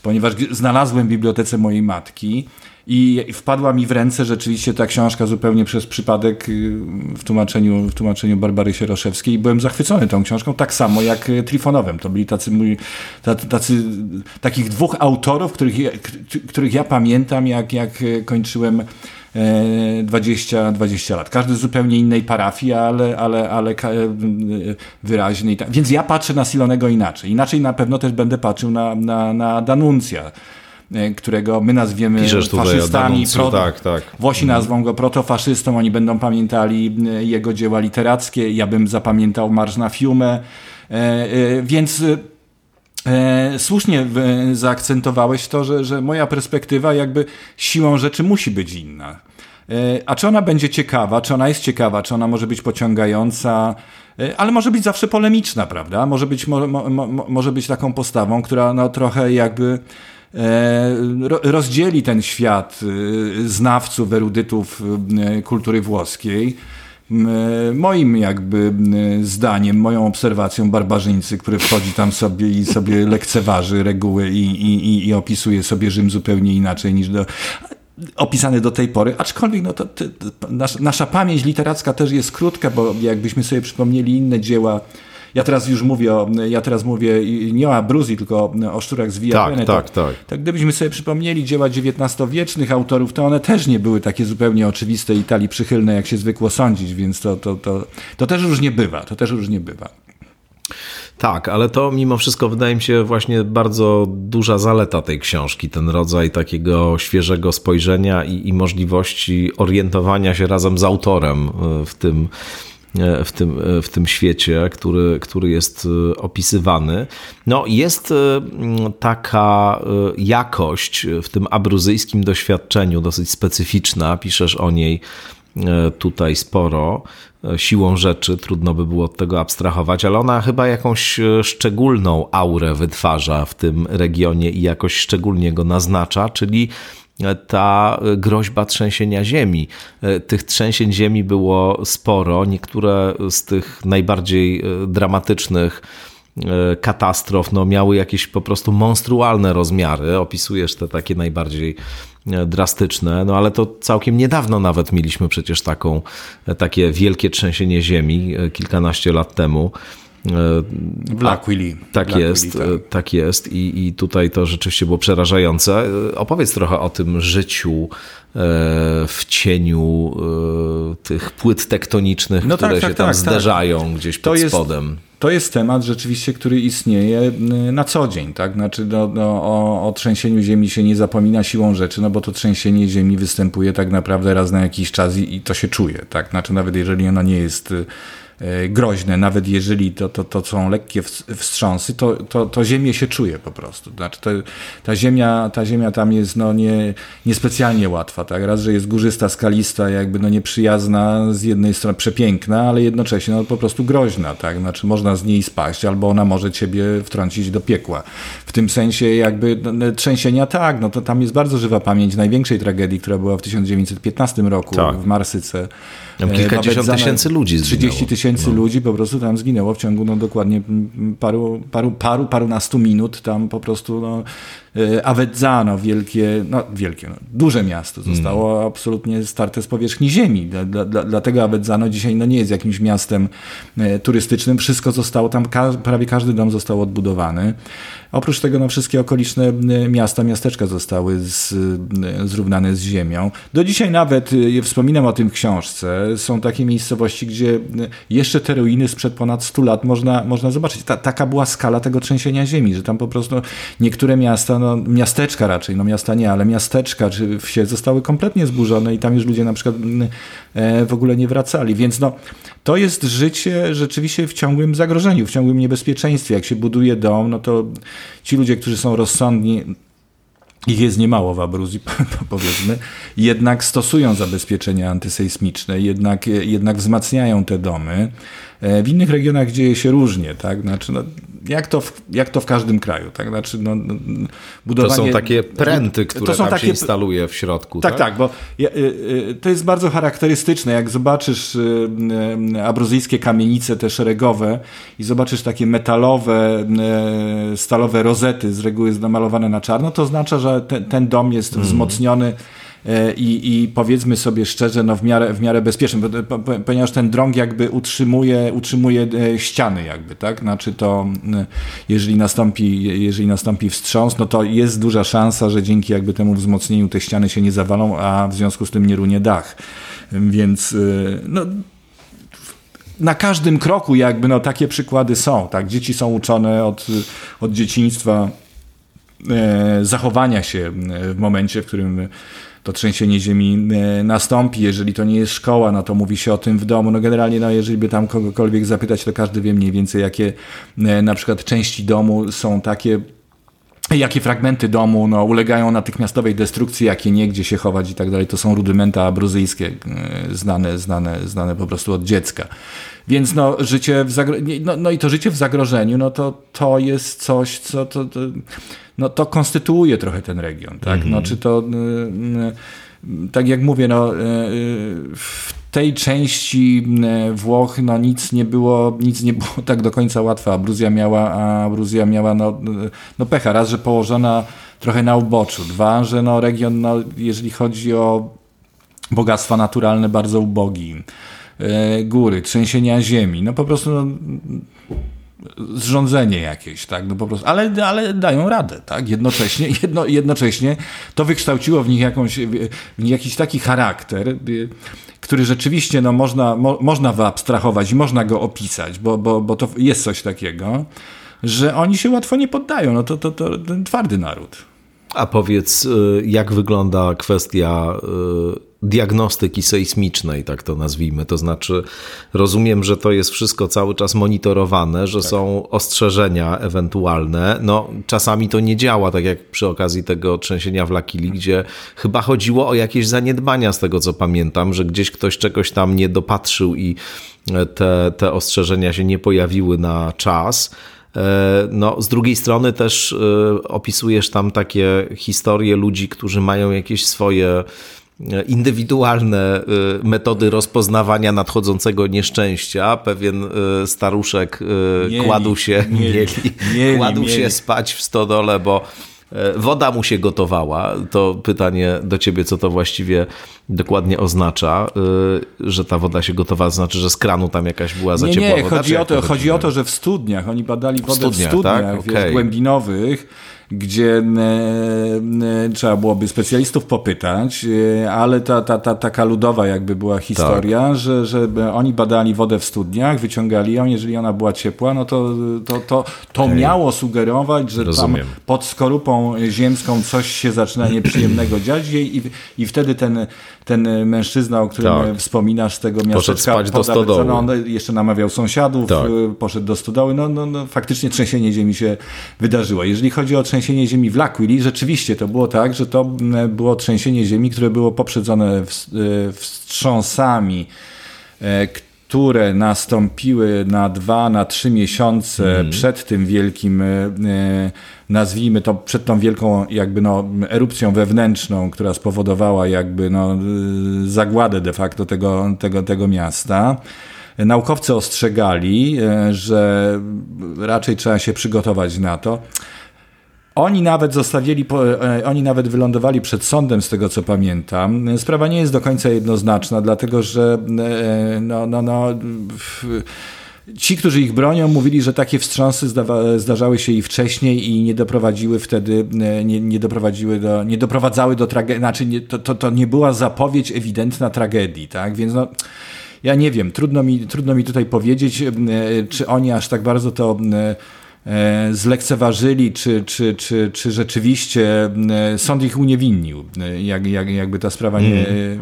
ponieważ znalazłem w bibliotece mojej matki. I wpadła mi w ręce rzeczywiście ta książka zupełnie przez przypadek y, w tłumaczeniu, w tłumaczeniu Barbary Sieroszewskiej. Byłem zachwycony tą książką, tak samo jak y, Trifonowem. To byli tacy, mój, tacy, takich dwóch autorów, których ja, których ja pamiętam, jak, jak y, kończyłem e, 20, 20 lat. Każdy z zupełnie innej parafii, ale, ale, ale e, wyraźny. Więc ja patrzę na Silonego inaczej. Inaczej na pewno też będę patrzył na, na, na Danuncja którego my nazwiemy Piszesz tutaj faszystami. Danuncju, tak, tak. Włosi nazwą go protofaszystą, oni będą pamiętali e, jego dzieła literackie, ja bym zapamiętał Marsz na Fiumę, e, e, więc e, słusznie e, zaakcentowałeś to, że, że moja perspektywa jakby siłą rzeczy musi być inna. E, A czy ona będzie ciekawa, czy ona jest ciekawa, czy ona może być pociągająca, e, ale może być zawsze polemiczna, prawda? Może być, mo, mo, mo, może być taką postawą, która no, trochę jakby e, rozdzieli ten świat e, znawców, erudytów e, kultury włoskiej. E, Moim jakby zdaniem, moją obserwacją barbarzyńcy, który wchodzi tam sobie i sobie lekceważy reguły i, i, i, i opisuje sobie Rzym zupełnie inaczej niż do, opisany do tej pory, aczkolwiek no to, to, to, nasza, nasza pamięć literacka też jest krótka, bo jakbyśmy sobie przypomnieli inne dzieła, ja teraz już mówię, o, ja teraz mówię nie o Abruzji, tylko o Szczurach z Via Tak, Veneto. tak, tak. Tak gdybyśmy sobie przypomnieli dzieła XIX-wiecznych autorów, to one też nie były takie zupełnie oczywiste i tali przychylne, jak się zwykło sądzić, więc to, to, to, to też różnie bywa, to też różnie bywa. Tak, ale to mimo wszystko wydaje mi się właśnie bardzo duża zaleta tej książki, ten rodzaj takiego świeżego spojrzenia i, i możliwości orientowania się razem z autorem e, w tym, w tym, e, w tym świecie, który, który jest e, opisywany. No, jest e, taka e, jakość w tym abruzyjskim doświadczeniu dosyć specyficzna, piszesz o niej e, tutaj sporo. E, Siłą rzeczy trudno by było od tego abstrahować, ale ona chyba jakąś e, szczególną aurę wytwarza w tym regionie i jakoś szczególnie go naznacza, czyli e, ta e, groźba trzęsienia ziemi. E, Tych trzęsień ziemi było sporo. Niektóre z tych najbardziej e, dramatycznych katastrof no, miały jakieś po prostu monstrualne rozmiary. Opisujesz te takie najbardziej drastyczne, no ale to całkiem niedawno nawet mieliśmy przecież taką, takie wielkie trzęsienie ziemi kilkanaście lat temu. E, W L'Aquili. Tak L'Aquili, jest, tak. e, tak jest I, i tutaj to rzeczywiście było przerażające. E, Opowiedz trochę o tym życiu w cieniu tych płyt tektonicznych, No które tak, się tak, tam tak, zderzają gdzieś pod To jest- spodem. To jest temat rzeczywiście, który istnieje y, na co dzień, tak? Znaczy no, no, o, o trzęsieniu ziemi się nie zapomina siłą rzeczy, no bo to trzęsienie ziemi występuje tak naprawdę raz na jakiś czas i, i to się czuje, tak? Znaczy nawet jeżeli ono nie jest y, groźne, nawet jeżeli to, to, to są lekkie wstrząsy, to, to, to ziemię się czuje po prostu. Znaczy to, ta, ziemia, ta ziemia tam jest no, nie, niespecjalnie łatwa. Tak? Raz, że jest górzysta, skalista, jakby no, nieprzyjazna, z jednej strony przepiękna, ale jednocześnie no, po prostu groźna. Tak? Znaczy można z niej spaść, albo ona może ciebie wtrącić do piekła. W tym sensie jakby no, no trzęsienia tak, no to tam jest bardzo żywa pamięć największej tragedii, która była w 1915 roku tak. w Marsyce. Tam kilkadziesiąt tysięcy ludzi zginęło. 30 tysięcy no. ludzi po prostu tam zginęło w ciągu no, dokładnie paru, paru, paru, parunastu minut. Tam po prostu no, e, Avezzano, wielkie, no wielkie, no, duże miasto, zostało mm. absolutnie starte z powierzchni ziemi. Dla, dla, dlatego Avezzano dzisiaj no, nie jest jakimś miastem e, turystycznym. Wszystko zostało tam, ka prawie każdy dom został odbudowany. Oprócz tego no, wszystkie okoliczne miasta, miasteczka zostały z, zrównane z ziemią. Do dzisiaj nawet, e, wspominam o tym w książce, są takie miejscowości, gdzie jeszcze te ruiny sprzed ponad 100 lat można, można zobaczyć. Ta, taka była skala tego trzęsienia ziemi, że tam po prostu niektóre miasta, no, miasteczka raczej, no miasta nie, ale miasteczka czy wsie zostały kompletnie zburzone i tam już ludzie na przykład e, w ogóle nie wracali. Więc no, to jest życie rzeczywiście w ciągłym zagrożeniu, w ciągłym niebezpieczeństwie. Jak się buduje dom, no to ci ludzie, którzy są rozsądni, ich jest niemało w Abruzji, powiedzmy, jednak stosują zabezpieczenia antysejsmiczne, jednak, jednak wzmacniają te domy. E, w innych regionach dzieje się różnie, tak? Znaczy, no, jak, to w, jak to w każdym kraju, tak? Znaczy, no, no budowanie... To są takie pręty, które to są tam takie... się instaluje w środku, tak? Tak, tak, bo y, y, to jest bardzo charakterystyczne. Jak zobaczysz y, abruzyjskie kamienice, te szeregowe i zobaczysz takie metalowe, stalowe rozety, z reguły namalowane na czarno, to oznacza, że ten, ten dom jest mm. wzmocniony i, i powiedzmy sobie szczerze, no w miarę, w miarę bezpieczny, ponieważ ten drąg jakby utrzymuje, utrzymuje e, ściany jakby, tak? Znaczy to, jeżeli nastąpi, jeżeli nastąpi wstrząs, no to jest duża szansa, że dzięki jakby temu wzmocnieniu te ściany się nie zawalą, a w związku z tym nie runie dach. Więc e, no, na każdym kroku jakby no, takie przykłady są. Tak? Dzieci są uczone od, od dzieciństwa e, zachowania się w momencie, w którym to trzęsienie ziemi e, nastąpi. Jeżeli to nie jest szkoła, no to mówi się o tym w domu. No generalnie, no jeżeli by tam kogokolwiek zapytać, to każdy wie mniej więcej, jakie e, na przykład części domu są takie jakie fragmenty domu no, ulegają natychmiastowej destrukcji, jakie nie, gdzie się chować i tak dalej. To są rudymenta abruzyjskie, e, znane, znane, znane po prostu od dziecka. Więc no, życie w no, no i to życie w zagrożeniu, no to, to jest coś, co to, to no to konstytuuje trochę ten region, tak? Mhm. No, czy to, y, y, tak jak mówię, no, y, w tej części Włoch no, nic nie było, nic nie było tak do końca łatwe. Abruzja miała, a Abruzja miała no, no pecha. Raz, że położona trochę na uboczu. Dwa, że no, region, no, jeżeli chodzi o bogactwa naturalne, bardzo ubogi. Góry, trzęsienia ziemi. No po prostu no, zrządzenie jakieś, tak, no po prostu, ale, ale dają radę, tak, jednocześnie, jedno, jednocześnie to wykształciło w nich jakąś, w nich jakiś taki charakter, który rzeczywiście, no można, mo, można wyabstrahować i można go opisać, bo, bo, bo to jest coś takiego, że oni się łatwo nie poddają, no to, to, to ten twardy naród. A powiedz, y, jak wygląda kwestia y, diagnostyki sejsmicznej, tak to nazwijmy. To znaczy, rozumiem, że to jest wszystko cały czas monitorowane, że tak. są ostrzeżenia ewentualne. No, czasami to nie działa, tak jak przy okazji tego trzęsienia w Lakili, gdzie chyba chodziło o jakieś zaniedbania, z tego co pamiętam, że gdzieś ktoś czegoś tam nie dopatrzył i te, te ostrzeżenia się nie pojawiły na czas. E, no, z drugiej strony też e, opisujesz tam takie historie ludzi, którzy mają jakieś swoje indywidualne y, metody rozpoznawania nadchodzącego nieszczęścia. Pewien y, staruszek y, mieli, kładł się, mieli, mieli, kładł mieli. się spać w stodole, bo woda mu się gotowała. To pytanie do ciebie, co to właściwie dokładnie oznacza, że ta woda się gotowa, znaczy, że z kranu tam jakaś była za nie, ciepła nie, woda? Chodzi, o to, chodzi o to, że w studniach, oni badali wodę w studniach, w studniach tak? wiesz, okay. głębinowych, gdzie e, trzeba byłoby specjalistów popytać, ale ta, ta, ta taka ludowa jakby była historia, tak. że, że oni badali wodę w studniach, wyciągali ją, jeżeli ona była ciepła, no to to, to, to miało sugerować, że Rozumiem. tam pod skorupą ziemską coś się zaczyna nieprzyjemnego dziać i, i wtedy ten, ten mężczyzna, o którym tak. wspominasz z tego miasteczka, poszedł spać do stodoły. No, on jeszcze namawiał sąsiadów, tak. poszedł do stodoły, no, no, no faktycznie trzęsienie ziemi się wydarzyło. Jeżeli chodzi o trzęsienie ziemi w L'Aquili, rzeczywiście to było tak, że to było trzęsienie ziemi, które było poprzedzone wstrząsami, e, które nastąpiły na dwa, na trzy miesiące mm. przed tym wielkim, e, e, nazwijmy to, przed tą wielką jakby no, erupcją wewnętrzną, która spowodowała jakby no, zagładę de facto tego, tego, tego miasta. Naukowcy ostrzegali, że raczej trzeba się przygotować na to. Oni nawet zostawili, e, oni nawet wylądowali przed sądem, z tego co pamiętam. Sprawa nie jest do końca jednoznaczna, dlatego że e, no, no, no, ci, którzy ich bronią, mówili, że takie wstrząsy zdarzały się i wcześniej i nie doprowadziły wtedy, e, nie, nie doprowadziły do, nie doprowadzały do tragedii, znaczy nie, to, to, to nie była zapowiedź ewidentna tragedii, tak? Więc no, ja nie wiem, trudno mi, trudno mi tutaj powiedzieć, czy oni aż tak bardzo to zlekceważyli, czy, czy, czy, czy rzeczywiście e, sąd ich uniewinnił, e, jak, jak, jakby ta sprawa nie, mm.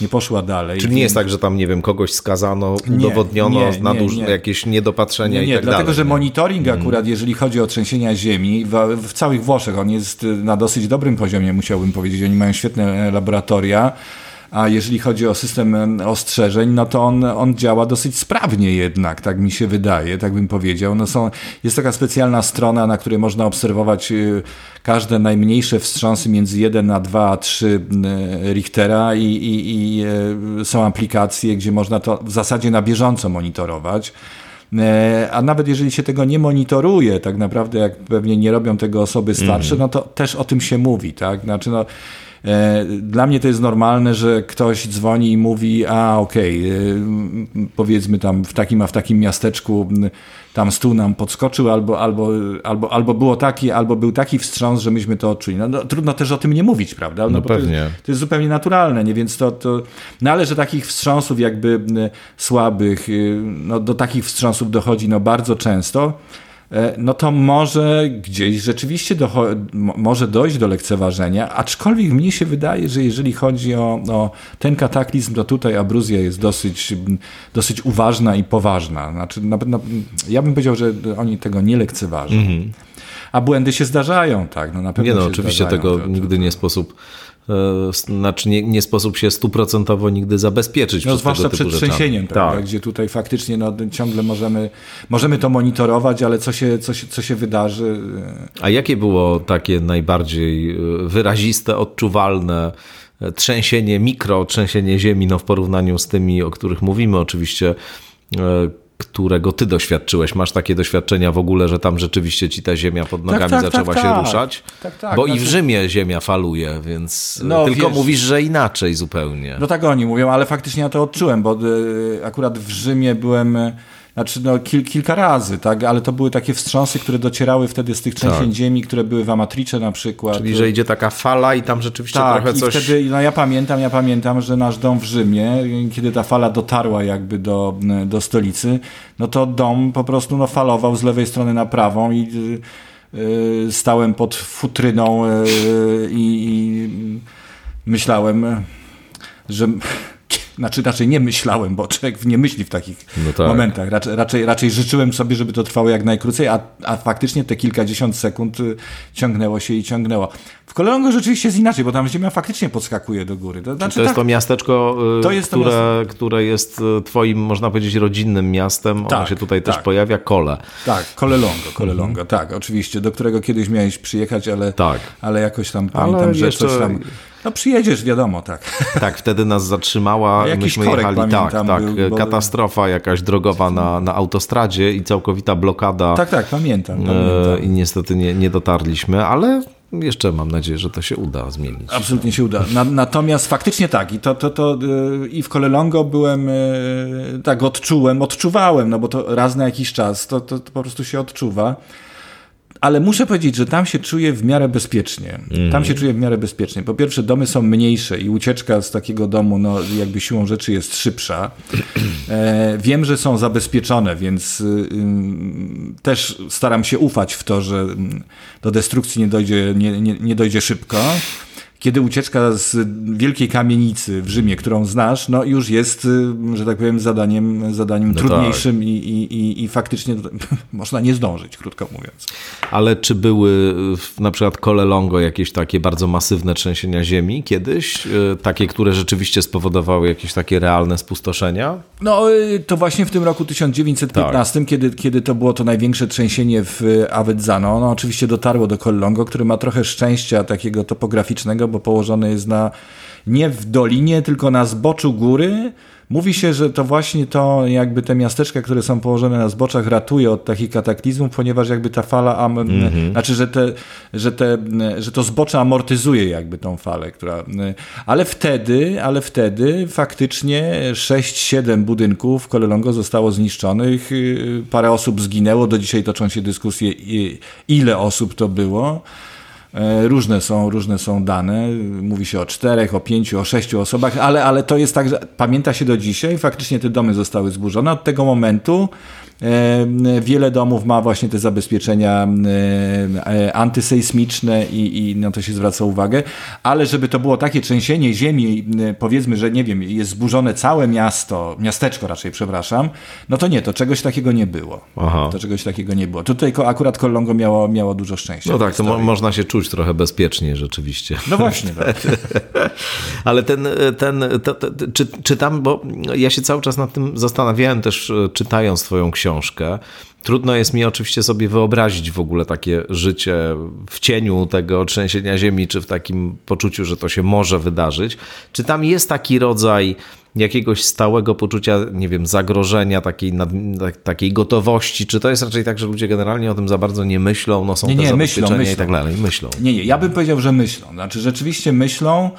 nie poszła dalej. Czyli nie jest tak, że tam, nie wiem, kogoś skazano, udowodniono nie, nie, naduż, nie. jakieś niedopatrzenia nie, nie, i tak dlatego, dalej. że monitoring mm. akurat, jeżeli chodzi o trzęsienia ziemi, w, w całych Włoszech on jest na dosyć dobrym poziomie, musiałbym powiedzieć. Oni mają świetne laboratoria, a jeżeli chodzi o system ostrzeżeń, no to on, on działa dosyć sprawnie jednak, tak mi się wydaje, tak bym powiedział. No są, jest taka specjalna strona, na której można obserwować y, każde najmniejsze wstrząsy między 1 a 2 a 3 Richtera i, i, i y, są aplikacje, gdzie można to w zasadzie na bieżąco monitorować. E, a nawet jeżeli się tego nie monitoruje, tak naprawdę jak pewnie nie robią tego osoby starsze, mm. no to też o tym się mówi, tak? Znaczy no, E, dla mnie to jest normalne, że ktoś dzwoni i mówi, a okej, okay, powiedzmy tam w takim, a w takim miasteczku tam stół nam podskoczył, albo, albo, albo, albo było taki, albo był taki wstrząs, że myśmy to odczuli. No, no trudno też o tym nie mówić, prawda? No, no pewnie. To jest, to jest, zupełnie naturalne, nie? Więc to, to no ale że takich wstrząsów jakby słabych, y, no do takich wstrząsów dochodzi no bardzo często, E, no to może gdzieś rzeczywiście może dojść do lekceważenia, aczkolwiek mnie się wydaje, że jeżeli chodzi o, o ten kataklizm, to tutaj abruzja jest dosyć, dosyć uważna i poważna. Znaczy, na, na, ja bym powiedział, że oni tego nie lekceważą. Mm -hmm. A błędy się zdarzają, tak? No, na pewno nie no, oczywiście zdarzają, tego to, to, nigdy nie sposób E, znaczy nie, nie sposób się stuprocentowo nigdy zabezpieczyć. No, zwłaszcza przed trzęsieniem, tak. gdzie tutaj faktycznie no, ciągle możemy, możemy to monitorować, ale co się, co, się, co się wydarzy. E, A jakie było takie najbardziej e, wyraziste, odczuwalne trzęsienie, mikro trzęsienie ziemi no, w porównaniu z tymi, o których mówimy oczywiście, którego ty doświadczyłeś. Masz takie doświadczenia w ogóle, że tam rzeczywiście ci ta ziemia pod nogami tak, tak, zaczęła tak, się tak. ruszać? Tak, tak. Bo znaczy... i w znaczy- Rzymie ziemia faluje, więc no, tylko wiesz, mówisz, że inaczej zupełnie. No tak oni mówią, ale faktycznie ja to odczułem, bo y, akurat w Rzymie byłem znaczy no, kil, kilka razy, tak? ale to były takie wstrząsy, które docierały wtedy z tych trzęsień tak. ziemi, które były w Amatrice na przykład. Czyli, że idzie taka fala i tam rzeczywiście tak, trochę coś... i wtedy, no ja pamiętam, ja pamiętam, że nasz dom w Rzymie, kiedy ta fala dotarła jakby do, do stolicy, no to dom po prostu no, falował z lewej strony na prawą i yy, stałem pod futryną yy, i myślałem, że znaczy raczej nie myślałem, bo człowiek nie myśli w takich no tak. momentach. Raczej, raczej, raczej życzyłem sobie, żeby to trwało jak najkrócej, a, a faktycznie te kilkadziesiąt sekund y, ciągnęło się i ciągnęło. W Kolongo rzeczywiście jest inaczej, bo tam ziemia faktycznie podskakuje do góry. To, znaczy, to jest tak, to miasteczko, y, to jest które, to które jest y, twoim, można powiedzieć, rodzinnym miastem. Tak, ono się tutaj tak. też pojawia, Kole. Tak, Kole Longo, Kole mhm. Longo, tak, oczywiście, do którego kiedyś miałeś przyjechać, ale, tak. ale jakoś tam pamiętam, ale że jeszcze... coś tam no przyjedziesz, wiadomo, tak. Tak, wtedy nas zatrzymała, myśmy jechali, tak, tak, był, katastrofa jakaś drogowa na, na autostradzie i całkowita blokada. Tak, tak, pamiętam. E, pamiętam. I niestety nie, nie dotarliśmy, ale jeszcze mam nadzieję, że to się uda zmienić. Absolutnie się uda. Na, natomiast faktycznie tak, i to, to, to e, i w Kolelongo byłem, e, tak odczułem, odczuwałem, no bo to raz na jakiś czas, to, to, to po prostu się odczuwa ale muszę powiedzieć, że tam się czuję w miarę bezpiecznie. Mm. Tam się czuję w miarę bezpiecznie. Po pierwsze, domy są mniejsze i ucieczka z takiego domu, no jakby siłą rzeczy jest szybsza. E, wiem, że są zabezpieczone, więc y, y, też staram się ufać w to, że mm, do destrukcji nie dojdzie, nie, nie, nie dojdzie szybko kiedy ucieczka z wielkiej kamienicy w Rzymie, którą znasz, no już jest, y, że tak powiem, zadaniem, zadaniem no trudniejszym tak. i, i, i faktycznie można nie zdążyć, krótko mówiąc. Ale czy były na przykład Kolelongo jakieś takie bardzo masywne trzęsienia ziemi kiedyś? Y, takie, które rzeczywiście spowodowały jakieś takie realne spustoszenia? No y, to właśnie w tym roku 1915, tak. kiedy, kiedy to było to największe trzęsienie w Avezzano, no oczywiście dotarło do Kolelongo, który ma trochę szczęścia takiego topograficznego, bo położony jest na nie w dolinie, tylko na zboczu góry. Mówi się, że to właśnie to, jakby te miasteczka, które są położone na zboczach, ratuje od takich kataklizmów, ponieważ jakby ta fala, mm -hmm. znaczy, że, te, że, te, że to zbocze amortyzuje jakby tą falę, która. Ale wtedy, ale wtedy faktycznie 6-7 budynków w Kolelongo zostało zniszczonych, parę osób zginęło, do dzisiaj toczą się dyskusje, ile osób to było. E, różne są, różne są dane. Mówi się o czterech, o pięciu, o sześciu osobach, ale, ale to jest tak, że pamięta się do dzisiaj. Faktycznie te domy zostały zburzone. Od tego momentu wiele domów ma właśnie te zabezpieczenia e, e, antysejsmiczne i, i na to się zwraca uwagę, ale żeby to było takie trzęsienie ziemi, powiedzmy, że nie wiem, jest zburzone całe miasto, miasteczko raczej, przepraszam, no to nie, to czegoś takiego nie było. Aha. To czegoś takiego nie było. Tutaj akurat Kolongo miało, miało dużo szczęścia. No tak, to mo można się czuć trochę bezpiecznie rzeczywiście. No właśnie. Tak. ale ten, ten to, to, czy, czy tam, bo ja się cały czas nad tym zastanawiałem też czytając twoją książkę, książkę. Trudno jest mi oczywiście sobie wyobrazić w ogóle takie życie w cieniu tego trzęsienia ziemi, czy w takim poczuciu, że to się może wydarzyć. Czy tam jest taki rodzaj jakiegoś stałego poczucia, nie wiem, zagrożenia, takiej, nad, takiej gotowości? Czy to jest raczej tak, że ludzie generalnie o tym za bardzo nie myślą, no są nie, te nie, myślą, myślą. i tak dalej? Myślą. Nie, nie, ja bym powiedział, że myślą. Znaczy rzeczywiście myślą,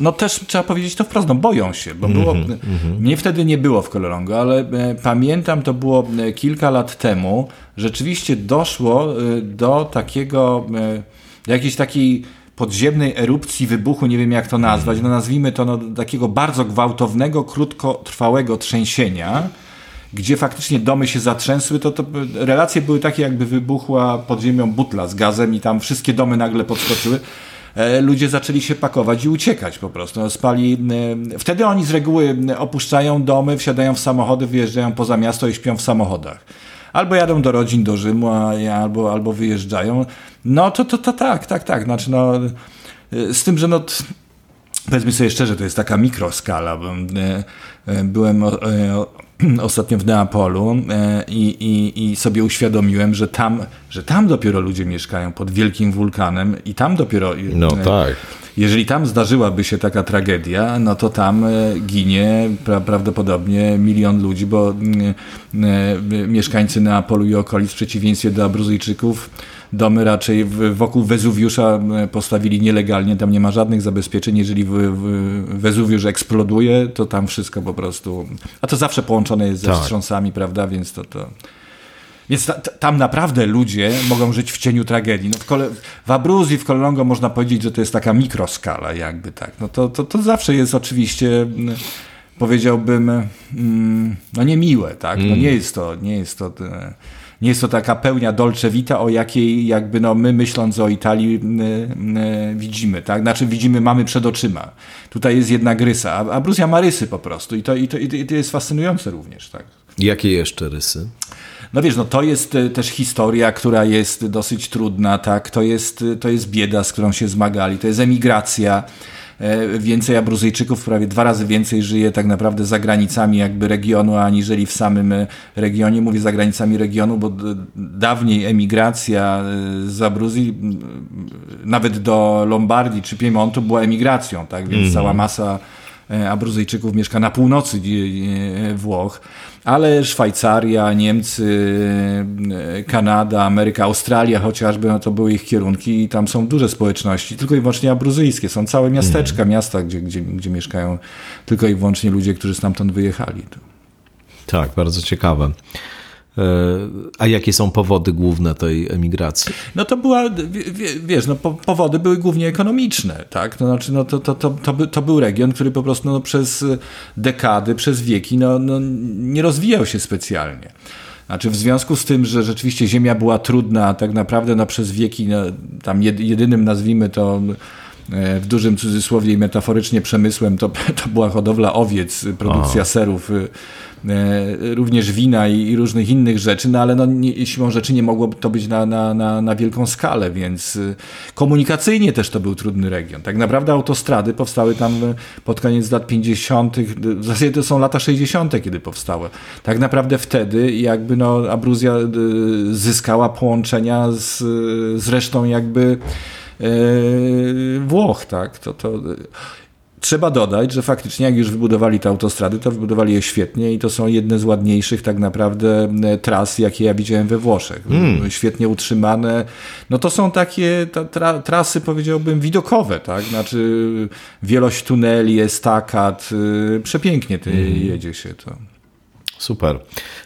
no też trzeba powiedzieć to wprost, no boją się, bo było, mm -hmm. mnie wtedy nie było w Colorado, ale e, pamiętam, to było kilka lat temu, rzeczywiście doszło do takiego, jakiejś takiej podziemnej erupcji, wybuchu, nie wiem jak to nazwać, no nazwijmy to no, takiego bardzo gwałtownego, krótkotrwałego trzęsienia, gdzie faktycznie domy się zatrzęsły, to, to relacje były takie, jakby wybuchła pod ziemią butla z gazem i tam wszystkie domy nagle podskoczyły. E, ludzie zaczęli się pakować i uciekać po prostu. No, spali. E, wtedy oni z reguły opuszczają domy, wsiadają w samochody, wyjeżdżają poza miasto i śpią w samochodach. Albo jadą do rodzin, do Rzymu, albo, albo wyjeżdżają. No to, to, to tak, tak, tak. Znaczy, no, e, z tym, że no, powiedzmy sobie szczerze, to jest taka mikroskala. Byłem ostatnio w Neapolu e, i, i, i sobie uświadomiłem, że tam, że tam dopiero ludzie mieszkają pod wielkim wulkanem i tam dopiero. No e, tak. Jeżeli tam zdarzyłaby się taka tragedia, no to tam e, ginie pra prawdopodobnie milion ludzi, bo mieszkańcy Neapolu i okolic w przeciwieństwie do Abruzyjczyków domy raczej wokół Wezuwiusza e, postawili nielegalnie, tam nie ma żadnych zabezpieczeń. Jeżeli Wezuwiusz eksploduje, to tam wszystko po prostu. A to zawsze połączone jest ze tak. wstrząsami, prawda? Więc to. to... Więc ta, tam naprawdę ludzie mogą żyć w cieniu tragedii. No w, Kole, w Abruzji, w Kolongo można powiedzieć, że to jest taka mikroskala, jakby tak. No to, to, to zawsze jest oczywiście, powiedziałbym, mm, no niemiłe, tak? No mm. nie jest to, nie jest to e, nie jest to taka pełnia dolce vita, o jakiej jakby no my myśląc o Italii y, y, widzimy, tak? Znaczy widzimy, mamy przed oczyma. Tutaj jest jedna grysa, a, a Bruzja ma rysy po prostu i to, i to, i to jest fascynujące również, tak? Jakie jeszcze rysy? No wiesz, no to jest y, też historia, która jest dosyć trudna, tak? To jest, to jest bieda, z którą się zmagali, to jest emigracja, E, więcej Abruzyjczyków, prawie dwa razy więcej żyje tak naprawdę za granicami jakby regionu, aniżeli w samym e, regionie. Mówię za granicami regionu, bo dawniej emigracja e, z Abruzji nawet do Lombardii czy Piemontu była emigracją, tak? Więc mm -hmm. cała masa Abruzyjczyków mieszka na północy Włoch ale Szwajcaria, Niemcy, Kanada, Ameryka, Australia chociażby, no to były ich kierunki i tam są duże społeczności, tylko i wyłącznie abruzyjskie. Są całe miasteczka, mm. miasta, gdzie, gdzie, gdzie mieszkają tylko i wyłącznie ludzie, którzy stamtąd wyjechali. Tak, bardzo ciekawe. A jakie są powody główne tej emigracji? No to była, wiesz, no powody były głównie ekonomiczne, tak? To znaczy, no to, to, to, to, by, to był region, który po prostu no, przez dekady, przez wieki no, no, nie rozwijał się specjalnie. Znaczy w związku z tym, że rzeczywiście ziemia była trudna, tak naprawdę no, przez wieki, no, tam jedynym nazwijmy to e, w dużym cudzysłowie i metaforycznie przemysłem, to, to była hodowla owiec, produkcja serów E, również wina i, różnych innych rzeczy, no ale no, siłą rzeczy nie mogło to być na, na, na, na wielką skalę, więc e, komunikacyjnie też to był trudny region. Tak naprawdę autostrady powstały tam e, pod koniec lat 50., w zasadzie to są lata 60., kiedy powstały. Tak naprawdę wtedy jakby no, Abruzja zyskała połączenia z, z resztą jakby Włoch, tak? To, to Trzeba dodać, że faktycznie jak już wybudowali te autostrady, to wybudowali je świetnie i to są jedne z ładniejszych tak naprawdę e, tras, jakie ja widziałem we Włoszech. Mm. Świetnie utrzymane. No to są takie tra trasy, powiedziałbym, widokowe, tak? Znaczy wielość tuneli, estakat, y, przepięknie ty mm. jedzie się to. Super.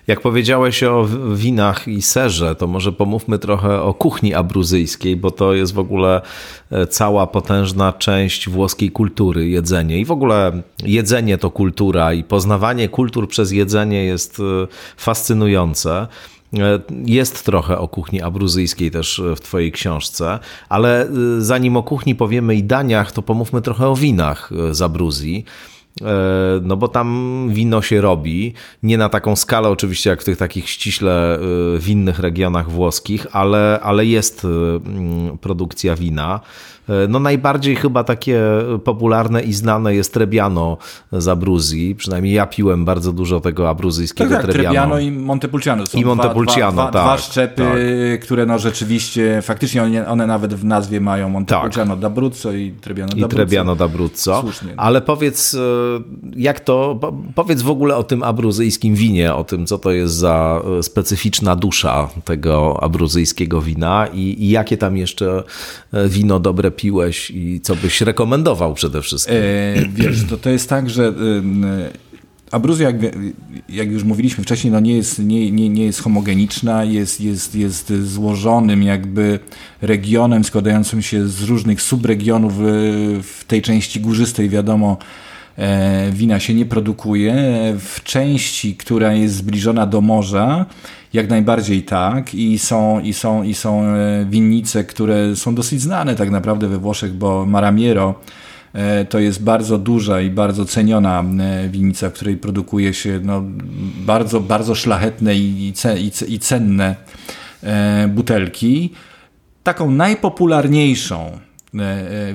Jak powiedziałeś o winach i serze, to może pomówmy trochę o kuchni abruzyjskiej, bo to jest w ogóle e, cała potężna część włoskiej kultury, jedzenie. I w ogóle jedzenie to kultura i poznawanie kultur przez jedzenie jest e, fascynujące. E, jest trochę o kuchni abruzyjskiej też w Twojej książce, ale zanim o kuchni powiemy i daniach, to pomówmy trochę o winach z Abruzji. E, no bo tam wino się robi, nie na taką skalę oczywiście jak w tych takich ściśle e, winnych regionach włoskich, ale, ale jest e, produkcja wina. No najbardziej chyba takie popularne i znane jest Trebbiano z Abruzji. Przynajmniej ja piłem bardzo dużo tego abruzyjskiego tak, tak, Trebbiano. I Montepulciano. Są I Montepulciano, dwa, dwa, tak. Dwa szczepy, tak. które no rzeczywiście, faktycznie one, one, nawet w nazwie mają Montepulciano tak. d'Abruzzo i Trebbiano d'Abruzzo. I Trebbiano d'Abruzzo. Słusznie. Ale powiedz, e, jak to, powiedz w ogóle o tym abruzyjskim winie, o tym, co to jest za e, specyficzna dusza tego abruzyjskiego wina i, i jakie tam jeszcze e, wino dobre piłeś i co byś rekomendował przede wszystkim? E, wiesz, to, to jest tak, że Abruzja, jak, jak, już mówiliśmy wcześniej, no nie, jest, nie, nie, nie jest homogeniczna, jest, jest, jest złożonym jakby regionem składającym się z różnych subregionów w tej części górzystej, wiadomo, e, wina się nie produkuje. W części, która jest zbliżona do morza, jak najbardziej tak i są, i są, i są e, winnice, które są dosyć znane tak naprawdę we Włoszech, bo Maramiero e, to jest bardzo duża i bardzo ceniona e, winnica, w której produkuje się no, bardzo, bardzo szlachetne i, i cenne butelki. Taką najpopularniejszą E, e,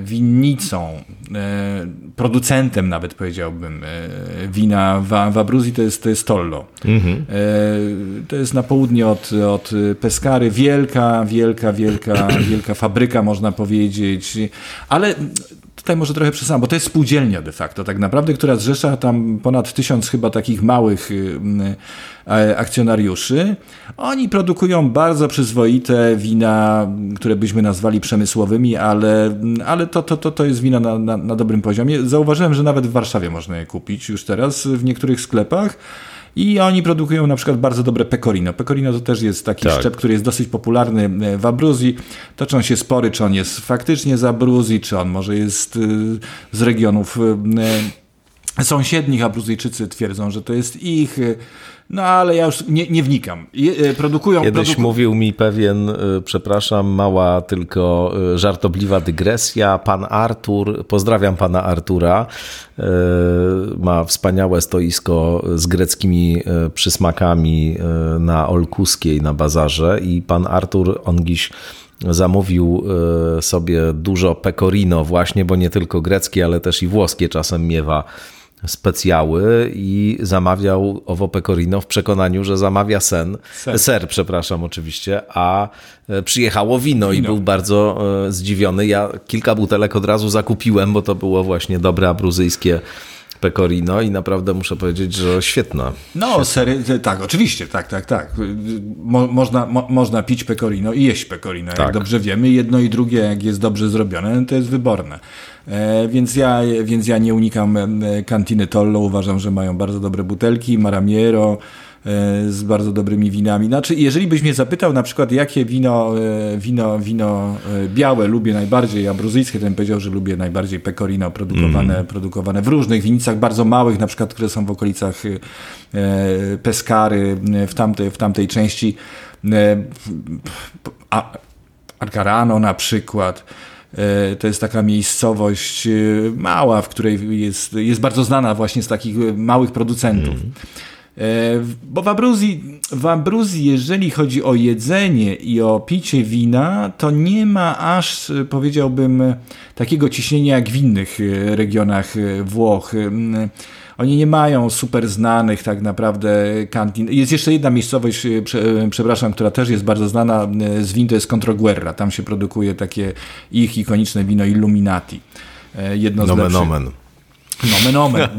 winnicą, e, producentem nawet powiedziałbym wina w, w Abruzji to jest, to jest Tollo. Mhm. To jest na południe od, od Pescary. Wielka, wielka, wielka, wielka fabryka można powiedzieć, ale tutaj może trochę przesadzam, bo to jest spółdzielnia de facto tak naprawdę, która zrzesza tam ponad tysiąc chyba takich małych E, akcjonariuszy. Oni produkują bardzo przyzwoite wina, które byśmy nazwali przemysłowymi, ale, ale to, to, to, to jest wina na, na, na dobrym poziomie. Zauważyłem, że nawet w Warszawie można je kupić już teraz w niektórych sklepach. I oni produkują na przykład bardzo dobre pecorino. Pecorino to też jest taki tak. szczep, który jest dosyć popularny e, w Abruzji. Toczą się spory, czy on jest faktycznie z Abruzji, czy on może jest e, z regionów sąsiednich. Abruzyjczycy twierdzą, że to jest ich. No ale ja już nie, nie wnikam. Je, produkują. Kiedyś produku... mówił mi pewien, y, przepraszam, mała tylko y, żartobliwa dygresja. Pan Artur, pozdrawiam pana Artura, y, ma wspaniałe stoisko z greckimi przysmakami na Olkuskiej na bazarze i pan Artur, on dziś zamówił sobie dużo pecorino właśnie, bo nie tylko greckie, ale też i włoskie czasem miewa specjały i zamawiał owo pecorino w przekonaniu, że zamawia sen, ser, ser przepraszam oczywiście, a e, przyjechało wino, wino, i był bardzo e, zdziwiony. Ja kilka butelek od razu zakupiłem, bo to było właśnie dobre abruzyjskie pecorino i naprawdę muszę powiedzieć, że świetna. No, świetna. sery, tak, oczywiście, tak, tak, tak. Mo, można, mo, można pić pecorino i jeść pecorino, tak. jak dobrze wiemy. Jedno i drugie, jak jest dobrze zrobione, to jest wyborne. E, więc, ja, więc ja nie unikam e, Cantiny Tollo, uważam, że mają bardzo dobre butelki, Maramiero, z bardzo dobrymi winami. Znaczy, jeżeli byś mnie zapytał na przykład, jakie wino, wino, wino białe lubię najbardziej, a bruzyjskie, to bym powiedział, że lubię najbardziej pecorino produkowane, mm. produkowane w różnych winicach bardzo małych, na przykład, które są w okolicach Peskary, w tamtej, w tamtej części. Arcarano na przykład. E, to jest taka miejscowość e, mała, w której jest, jest bardzo znana właśnie z takich e, małych producentów. Mm. Bo w Abruzji, w Abruzji, jeżeli chodzi o jedzenie i o picie wina, to nie ma aż, powiedziałbym, takiego ciśnienia jak w innych regionach Włoch. Oni nie mają super znanych tak naprawdę kantin. Jest jeszcze jedna miejscowość, e, prze, przepraszam, która też jest bardzo znana e, z win, to jest Controguerra. Tam się produkuje takie ich ikoniczne wino Illuminati. E, jedno nomen, z lepszych. Nomen. Nomen omen,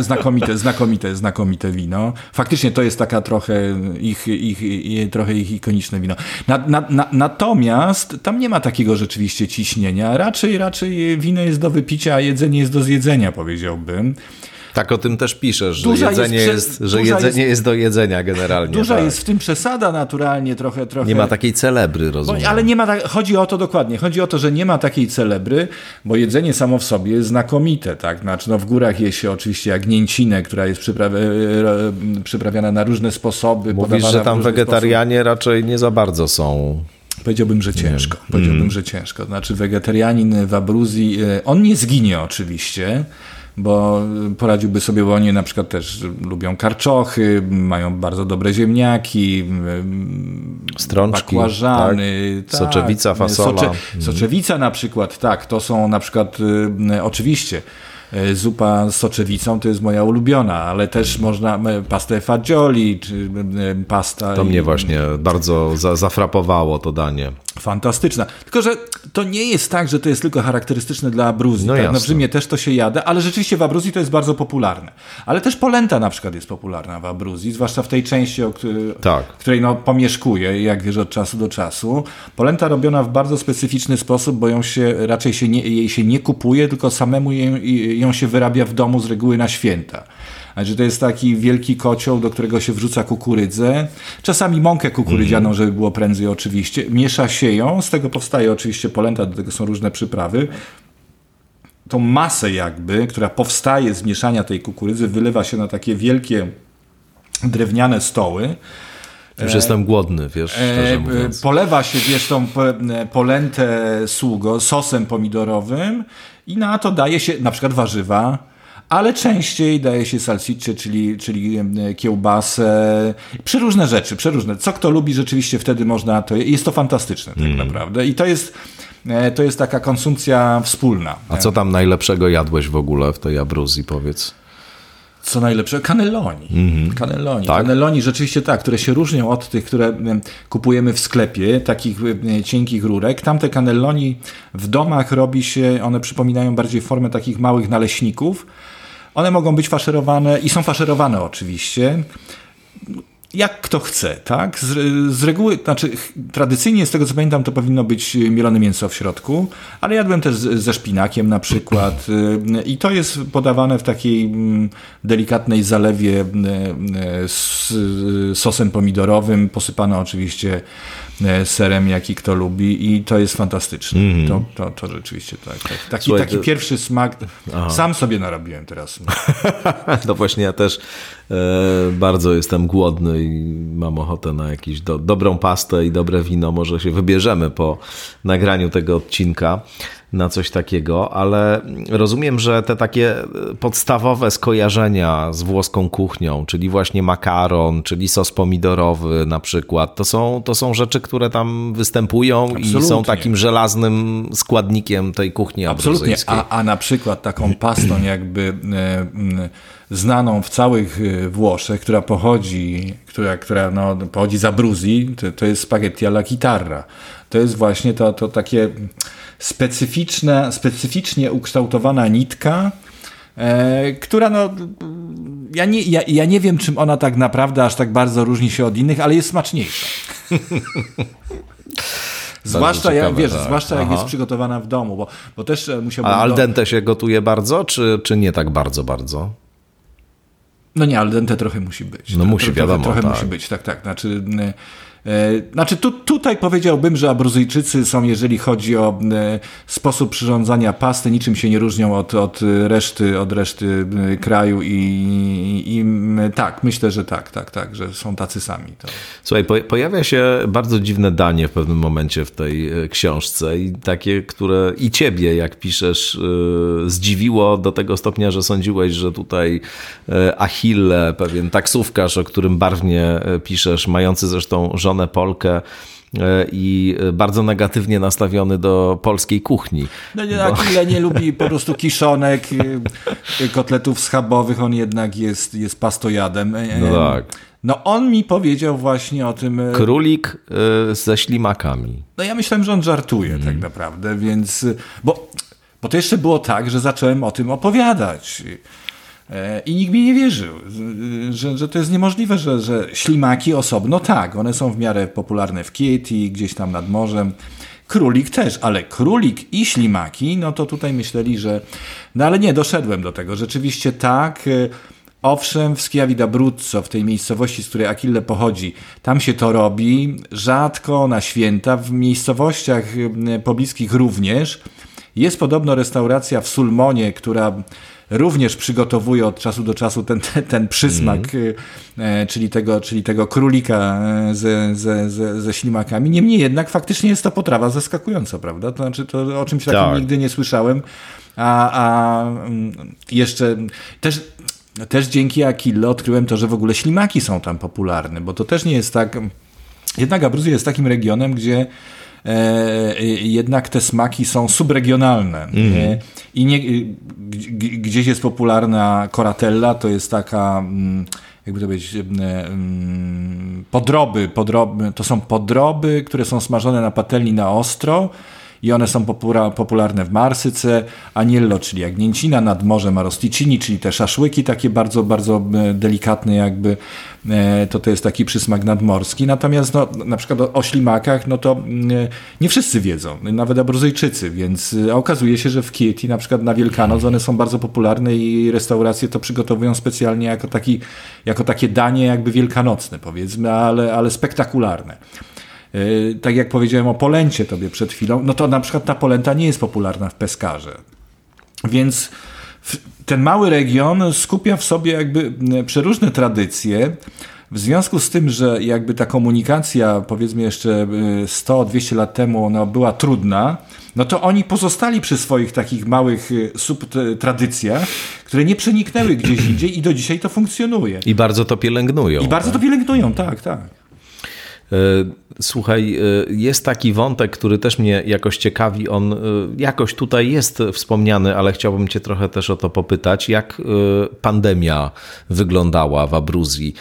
znakomite, znakomite, znakomite wino. Faktycznie to jest taka trochę ich, ich, ich trochę ich ikoniczne wino. Na, na, na, natomiast tam nie ma takiego rzeczywiście ciśnienia. Raczej, raczej wino jest do wypicia, a jedzenie jest do zjedzenia, powiedziałbym. Tak o tym też piszesz, że duża jedzenie, jest, jest, że jedzenie jest, jest, do jedzenia generalnie. Duża tak. jest w tym przesada naturalnie, trochę, trochę. Nie ma takiej celebry, rozumiem. Bo, ale nie ma, chodzi o to dokładnie, chodzi o to, że nie ma takiej celebry, bo jedzenie samo w sobie jest znakomite, tak? Znaczy, no w górach je się oczywiście jagnięcinę, która jest przyprawi przyprawiana na różne sposoby. Mówisz, że tam wegetarianie sposób. raczej nie za bardzo są Powiedziałbym, że ciężko. Powiedziałbym, mm. że ciężko. Znaczy, wegetarianin w Abruzji, e, on nie zginie oczywiście, bo poradziłby sobie, bo oni na przykład też lubią karczochy, mają bardzo dobre ziemniaki, strączki, bakłażany, tak? tak. soczewica, fasola. Socze, soczewica na przykład, tak, to są na przykład y, oczywiście zupa z soczewicą to jest moja ulubiona, ale też można e, pastę fagioli, czy e, pasta... To mnie właśnie bardzo za, zafrapowało to danie. Fantastyczna. Tylko, że to nie jest tak, że to jest tylko charakterystyczne dla Abruzji. No, tak? no w Rzymie też to się jada, ale rzeczywiście w Abruzji to jest bardzo popularne. Ale też polenta na przykład jest popularna w Abruzji, zwłaszcza w tej części, o której, tak. której no, pomieszkuję, jak wiesz, od czasu do czasu. Polenta robiona w bardzo specyficzny sposób, bo ją się, raczej się nie, jej się nie kupuje, tylko samemu jej, ją się wyrabia w domu z reguły na święta. Znaczy to jest taki wielki kocioł, do którego się wrzuca kukurydzę, czasami mąkę kukurydzianą, mm. żeby było prędzej oczywiście. Miesza się ją, z tego powstaje oczywiście polenta, do tego są różne przyprawy. Tą masę jakby, która powstaje z mieszania tej kukurydzy, wylewa się na takie wielkie drewniane stoły. Już e, jestem głodny, wiesz, e, Polewa się, wiesz, tą polentę sługo sosem pomidorowym i na to daje się na przykład warzywa, ale częściej daje się salsicce, czyli, czyli kiełbasę, przeróżne rzeczy, przeróżne. Co kto lubi, rzeczywiście wtedy można, to jest to fantastyczne tak mm. naprawdę. I to jest, e, to jest taka konsumpcja wspólna. A co tam najlepszego jadłeś w ogóle w tej Abruzji, powiedz? Co najlepsze, cannelloni. Mm -hmm. Cannelloni. Tak? cannelloni rzeczywiście tak, które się różnią od tych, które kupujemy w sklepie, takich cienkich rurek. Tamte cannelloni w domach robi się, one przypominają bardziej formę takich małych naleśników. One mogą być faszerowane i są faszerowane oczywiście jak kto chce, tak? Z, z, reguły, znaczy tradycyjnie z tego co pamiętam to powinno być mielone mięso w środku, ale jadłem też ze szpinakiem na przykład y, i to jest podawane w takiej mm, delikatnej zalewie y, y, z sosem pomidorowym, posypane oczywiście serem, jaki kto lubi i to jest fantastyczne. Mm. To, to, to rzeczywiście tak. tak. Taki, Słuchaj, taki to... pierwszy smak, Aha. sam sobie narobiłem teraz. no właśnie ja też e, bardzo jestem głodny i mam ochotę na jakąś do, dobrą pastę i dobre wino. Może się wybierzemy po nagraniu tego odcinka na coś takiego, ale rozumiem, że te takie podstawowe skojarzenia z włoską kuchnią, czyli właśnie makaron, czyli sos pomidorowy na przykład, to są, to są rzeczy, które tam występują Absolutnie. i są takim żelaznym składnikiem tej kuchni Absolutnie, a, a na przykład taką pastą jakby e, znaną w całych e, Włoszech, która pochodzi, która, która no, pochodzi z Abruzji, to, to jest spaghetti alla chitarra. To jest właśnie to, to takie specyficzna, specyficznie ukształtowana nitka, e, która no, ja nie, ja, ja nie wiem, czym ona tak naprawdę aż tak bardzo różni się od innych, ale jest smaczniejsza. zwłaszcza, ciekawe, jak, wiesz, tak. zwłaszcza jak jest przygotowana w domu, bo, bo też e, musiałbym... A al dente się gotuje bardzo, czy, czy nie tak bardzo, bardzo? No nie, al dente trochę musi być. No musi, trochę, wiadomo. Trochę tak. musi być, tak, tak. Znaczy, E, znaczy tu, tutaj powiedziałbym, że Abruzyjczycy są, jeżeli chodzi o e, sposób przyrządzania pasty, niczym się nie różnią od, od reszty, od reszty e, kraju i, i tak, myślę, że tak, tak, tak, że są tacy sami. To. Słuchaj, po, pojawia się bardzo dziwne danie w pewnym momencie w tej książce i takie, które i ciebie, jak piszesz, zdziwiło do tego stopnia, że sądziłeś, że tutaj Achille, pewien taksówkarz, o którym barwnie piszesz, mający zresztą żonę Polkę e, i bardzo negatywnie nastawiony do polskiej kuchni. No nie, bo... ile nie lubi po prostu kiszonek, y, kotletów schabowych, on jednak jest, jest pastojadem. E, no tak. No on mi powiedział właśnie o tym... E, Królik ze ślimakami. No ja myślałem, że on żartuje tak hmm. tak naprawdę, więc... Bo, bo to jeszcze było tak, że zacząłem o tym opowiadać. E, I nikt mi nie wierzył, że, że to jest niemożliwe, że, że ślimaki osobno, tak, one są w miarę popularne w Kieti, gdzieś tam nad morzem. Królik też, ale królik i ślimaki, no to tutaj myśleli, że. No ale nie, doszedłem do tego. Rzeczywiście tak. E, owszem, w Schiavi d'Abruzzo, w tej miejscowości, z której Achille pochodzi, tam się to robi. Rzadko na święta, w miejscowościach e, pobliskich również. Jest podobno restauracja w Sulmonie, która również przygotowuje od czasu do czasu ten, ten, ten przysmak, mm. czyli, tego, czyli tego królika e, ze, ze, ze, ze ślimakami. Niemniej jednak faktycznie jest to potrawa zaskakująca, prawda? To znaczy to o czymś takim tak. nigdy nie słyszałem. A, a mm, jeszcze też też dzięki Akille odkryłem to, że w ogóle ślimaki są tam popularne, bo to też nie jest tak. Jednak Abruzja jest takim regionem, gdzie E, jednak te smaki są subregionalne. Mm. I nie, gdzieś jest popularna koratella, to jest taka mm, jakby to powiedzieć, mm, podroby, podroby, to są podroby, które są smażone na patelni na ostro i one są popularne w Marsyce, Aniello, czyli jagnięcina, nad morzem Arosticini, czyli te szaszłyki takie bardzo, bardzo e, delikatne jakby, e, to to jest taki przysmak nadmorski. Natomiast no, na przykład o, ślimakach, no to mm, e, nie wszyscy wiedzą, nawet Abruzyjczycy, więc okazuje się, że w Kieti na przykład na Wielkanoc one są bardzo popularne i restauracje to przygotowują specjalnie jako, taki, jako takie danie jakby wielkanocne powiedzmy, ale, ale spektakularne. E, tak jak powiedziałem o polencie tobie przed chwilą, no to na przykład ta polenta nie jest popularna w peskarze. Więc ten mały region skupia w sobie jakby przeróżne tradycje. W związku z tym, że jakby ta komunikacja powiedzmy jeszcze 100-200 lat temu ona była trudna, no to oni pozostali przy swoich takich małych e, subtradycjach, które nie przeniknęły gdzieś indziej i do dzisiaj to funkcjonuje. I bardzo to pielęgnują. I bardzo tak? to pielęgnują, tak, tak. E, słuchaj, e, jest taki wątek, który też mnie jakoś ciekawi. On e, jakoś tutaj jest wspomniany, ale chciałbym Cię trochę też o to popytać. Jak pandemia wyglądała w Abruzji?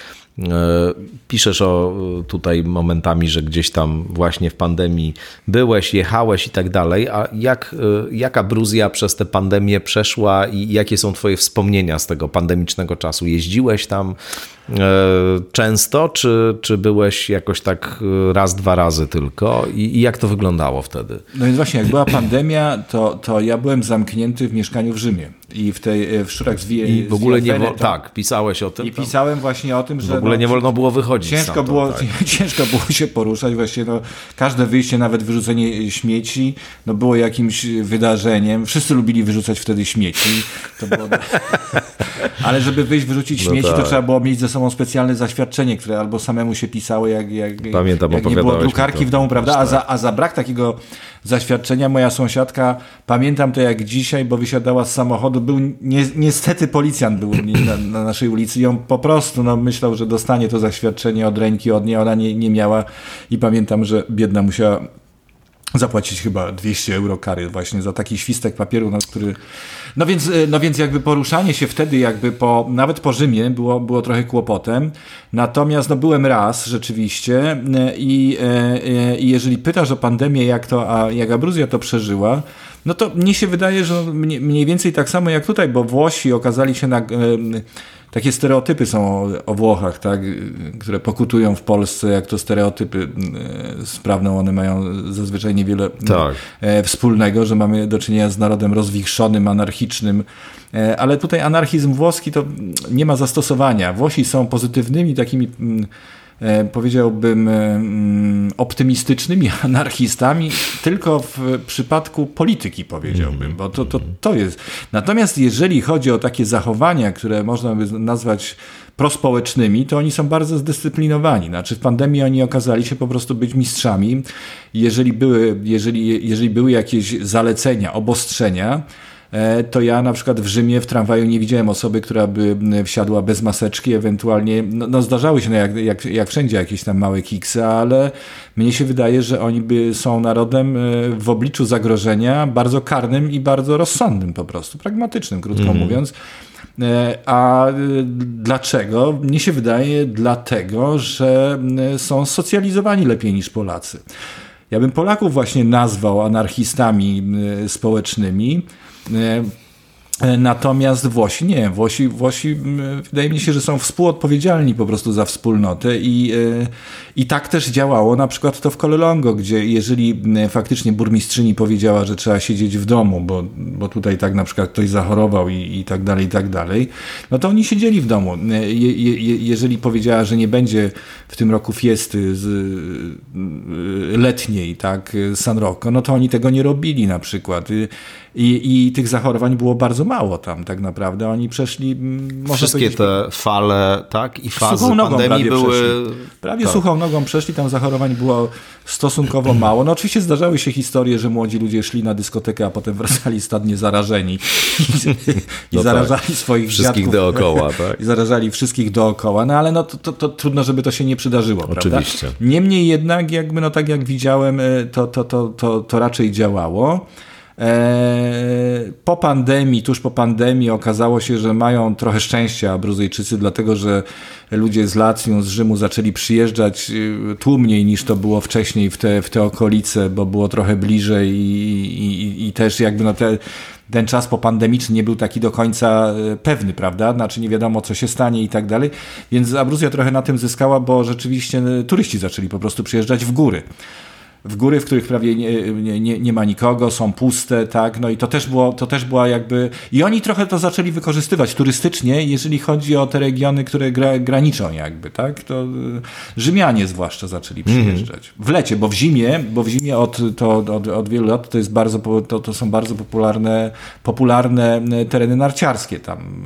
Piszesz o tutaj momentami, że gdzieś tam właśnie w pandemii byłeś, jechałeś i tak dalej. A jak, jak Abruzja przez tę pandemię przeszła i jakie są Twoje wspomnienia z tego pandemicznego czasu? Jeździłeś tam? E, często, czy, czy byłeś jakoś tak raz, dwa razy tylko? I, I, jak to wyglądało wtedy? No więc właśnie, jak była pandemia, to, to ja byłem zamknięty w mieszkaniu w Rzymie. I w tej w Szczurach z I w ogóle nie tak, pisałeś o tym. I pisałem właśnie o tym, że. W ogóle no, nie wolno było wychodzić. Ciężko, było, tak. ciężko było się poruszać. Właśnie no, każde wyjście, nawet wyrzucenie śmieci, no, było jakimś wydarzeniem. Wszyscy lubili wyrzucać wtedy śmieci. Było... Ale żeby wyjść, wyrzucić no śmieci, tak. to trzeba było mieć ze sobą specjalne zaświadczenie, które albo samemu się pisało, jak, jak, Pamiętam, jak nie było drukarki w domu, prawda? A za, a za brak takiego zaświadczenia moja sąsiadka, pamiętam to jak dzisiaj, bo wysiadała z samochodu, był ni niestety policjant był na, na, naszej ulicy i on po prostu no, myślał, że dostanie to zaświadczenie od ręki od niej, ona nie, nie miała i pamiętam, że biedna musiała zapłacić chyba 200 euro kary właśnie za taki świstek papieru, na który... No więc, e, no więc jakby poruszanie się wtedy jakby po, nawet po Rzymie było, było trochę kłopotem. Natomiast no byłem raz rzeczywiście e, i, e, i jeżeli pytasz o pandemię, jak to, a jak Abruzja to przeżyła, no to mnie się wydaje, że mniej więcej tak samo jak tutaj, bo Włosi okazali się na takie stereotypy są o, Włochach, tak, które pokutują w Polsce, jak to stereotypy e, sprawne, one mają zazwyczaj niewiele tak. E, wspólnego, że mamy do czynienia z narodem rozwichrzonym, anarchicznym, e, ale tutaj anarchizm włoski to nie ma zastosowania. Włosi są pozytywnymi takimi E, powiedziałbym, e, mm, optymistycznymi anarchistami, tylko w przypadku polityki, powiedziałbym, bo to, to, to jest. Natomiast jeżeli chodzi o takie zachowania, które można by nazwać prospołecznymi, to oni są bardzo zdyscyplinowani. Znaczy w pandemii oni okazali się po prostu być mistrzami. Jeżeli były, jeżeli, jeżeli były jakieś zalecenia, obostrzenia, E, to ja na przykład w Rzymie w tramwaju nie widziałem osoby, która by wsiadła bez maseczki, ewentualnie, no, no zdarzały się no jak, jak, jak wszędzie jakieś tam małe kiksy, ale mnie się wydaje, że oni by są narodem e, w obliczu zagrożenia bardzo karnym i bardzo rozsądnym po prostu, pragmatycznym, krótko mm. mówiąc. E, a dlaczego? Mnie się wydaje dlatego, że są socjalizowani lepiej niż Polacy. Ja bym Polaków właśnie nazwał anarchistami społecznymi, E, natomiast Włosi nie. Włosi, Włosi wydaje mi się, że są współodpowiedzialni po prostu za wspólnotę i, e, i tak też działało na przykład to w Cololongo, gdzie jeżeli faktycznie burmistrzyni powiedziała, że trzeba siedzieć w domu, bo, bo tutaj tak na przykład ktoś zachorował i, i tak dalej, i tak dalej, no to oni siedzieli w domu. Je, je, jeżeli powiedziała, że nie będzie w tym roku fiesty z, letniej, tak, San Rocco, no to oni tego nie robili na przykład. I, I tych zachorowań było bardzo mało tam tak naprawdę. Oni przeszli... Mm, Wszystkie te fale, tak? I fazy suchą nogą pandemii prawie były... Przeszli. Prawie tak. suchą nogą przeszli, tam zachorowań było stosunkowo mało. No oczywiście zdarzały się historie, że młodzi ludzie szli na dyskotekę, a potem wracali stadnie zarażeni i, i no zarażali tak. swoich Wszystkich dziadków. dookoła, tak? I zarażali wszystkich dookoła. No ale no to, to, to trudno, żeby to się nie przydarzyło, Oczywiście. Prawda? Niemniej jednak, jakby no tak jak widziałem, e, to, to, to, to, to raczej działało. E, po pandemii, tuż po pandemii okazało się, że mają trochę szczęścia Bruzyjczycy, dlatego że ludzie z Lacją, z Rzymu zaczęli przyjeżdżać y, tłumniej niż to było wcześniej w te, w te okolice, bo było trochę bliżej i, i, i też jakby no te, ten czas popandemiczny nie był taki do końca y, pewny, prawda? Znaczy nie wiadomo, co się stanie i tak dalej. Więc Abruzja trochę na tym zyskała, bo rzeczywiście y, turyści zaczęli po prostu przyjeżdżać w góry w góry, w których prawie nie, nie, nie, ma nikogo, są puste, tak, no i to też było, to też była jakby, i oni trochę to zaczęli wykorzystywać turystycznie, jeżeli chodzi o te regiony, które gra, graniczą jakby, tak, to y, Rzymianie zwłaszcza zaczęli mhm. przyjeżdżać. W lecie, bo w zimie, bo w zimie od, to, od, od wielu lat to jest bardzo, to, to są bardzo popularne, popularne tereny narciarskie tam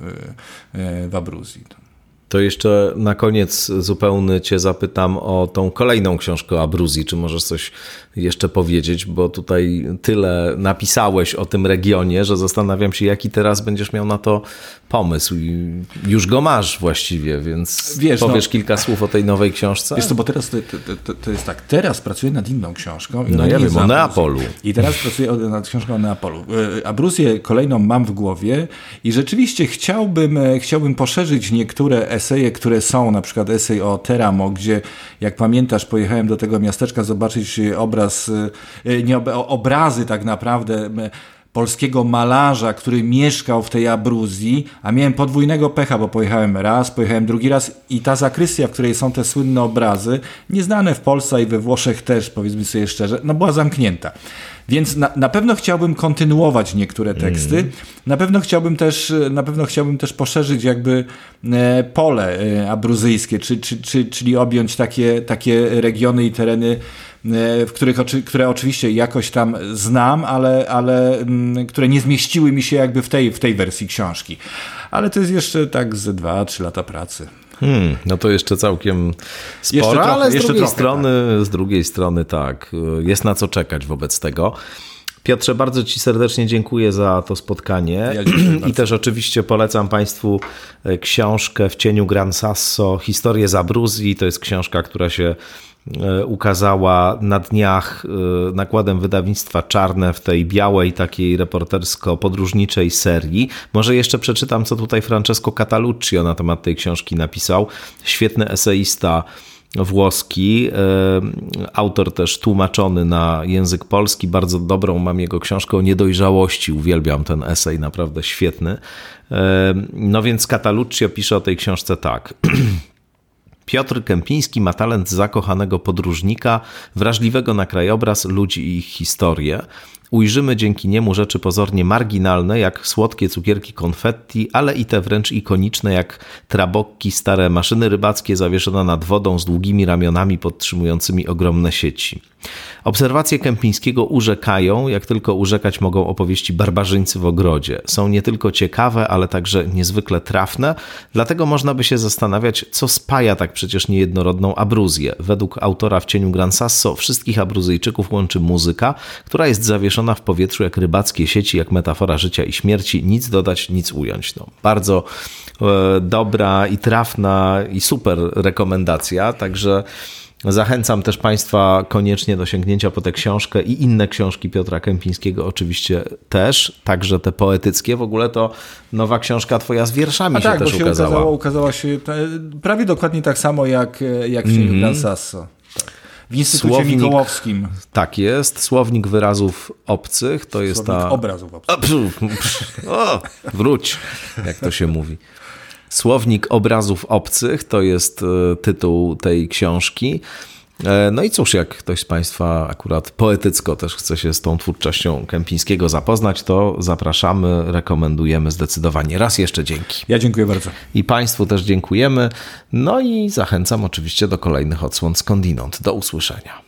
w, w, w Abruzji. To jeszcze na koniec zupełny Cię zapytam o tą kolejną książkę o Abruzji. Czy możesz coś jeszcze powiedzieć? Bo tutaj tyle napisałeś o tym regionie, że zastanawiam się, jaki teraz będziesz miał na to pomysł. I już go masz właściwie, więc Wiesz, no, powiesz no, kilka słów o tej nowej książce. Wiesz to, bo teraz to, to, to, jest tak, teraz pracuję nad inną książką. No ja wiem, o Neapolu. I teraz pracuję nad książką o Neapolu. E, Abruzję kolejną mam w głowie i rzeczywiście chciałbym, e, chciałbym poszerzyć niektóre eseje, które są, na przykład esej o Teramo, gdzie jak pamiętasz, pojechałem do tego miasteczka zobaczyć obraz, e, nie, obrazy tak naprawdę polskiego malarza, który mieszkał w tej Abruzji, a miałem podwójnego pecha, bo pojechałem raz, pojechałem drugi raz i ta zakrystia, w której są te słynne obrazy, nieznane w Polsce i we Włoszech też, powiedzmy sobie szczerze, no była zamknięta. Więc na, na pewno chciałbym kontynuować niektóre teksty. Mm. Na pewno chciałbym też, na pewno chciałbym też poszerzyć jakby e, pole e, abruzyjskie, czy, czy, czy, czyli objąć takie, takie regiony i tereny E, w których, które oczywiście jakoś tam znam, ale, ale mm, które nie zmieściły mi się jakby w tej, w tej wersji książki. Ale to jest jeszcze tak ze 2-3 lata pracy. Hmm, no to jeszcze całkiem sporo, trochę, ale z drugiej, trochę, strony, tak. z drugiej strony tak, jest na co czekać wobec tego. Piotrze, bardzo Ci serdecznie dziękuję za to spotkanie ja i też oczywiście polecam Państwu e, książkę W cieniu Gran Sasso, Historię z Abruzji. To jest książka, która się ukazała na dniach e, nakładem wydawnictwa Czarne w tej białej, takiej reportersko-podróżniczej serii. Może jeszcze przeczytam, co tutaj Francesco Cataluccio na temat tej książki napisał. Świetny eseista włoski. Autor też tłumaczony na język polski. Bardzo dobrą mam jego książkę o niedojrzałości. Uwielbiam ten esej, naprawdę świetny. No więc Cataluccio pisze o tej książce tak. Piotr Kępiński ma talent zakochanego podróżnika, wrażliwego na krajobraz, ludzi i ich historię. Ujrzymy dzięki niemu rzeczy pozornie marginalne, jak słodkie cukierki konfetti, ale i te wręcz ikoniczne, jak trabokki, stare maszyny rybackie zawieszone nad wodą z długimi ramionami podtrzymującymi ogromne sieci. Obserwacje Kępińskiego urzekają, jak tylko urzekać mogą opowieści barbarzyńcy w ogrodzie. Są nie tylko ciekawe, ale także niezwykle trafne, dlatego można by się zastanawiać, co spaja tak przecież niejednorodną abruzję. Według autora w cieniu Gran Sasso wszystkich abruzyjczyków łączy muzyka, która jest zawieszona w powietrzu jak rybackie sieci, jak metafora życia i śmierci. Nic dodać, nic ująć. No, bardzo e, dobra i trafna i super rekomendacja, także Zachęcam też Państwa koniecznie do sięgnięcia po tę książkę i inne książki Piotra Kępińskiego oczywiście też, także te poetyckie. W ogóle to nowa książka Twoja z wierszami A się tak, też bo się ukazała. Ukazało, ukazała się prawie dokładnie tak samo jak, jak w mm -hmm. Sasso. W Instytucie Słownik, Mikołowskim. Tak jest. Słownik wyrazów obcych to Słownik jest ta... obrazów obcych. O, wróć, jak to się mówi. Słownik obrazów obcych to jest e, tytuł tej książki. E, no i cóż, jak ktoś z Państwa akurat poetycko też chce się z tą twórczością Kępińskiego zapoznać, to zapraszamy, rekomendujemy zdecydowanie. Raz jeszcze dzięki. Ja dziękuję bardzo. I Państwu też dziękujemy. No i zachęcam oczywiście do kolejnych odsłon skądinąd. Do usłyszenia.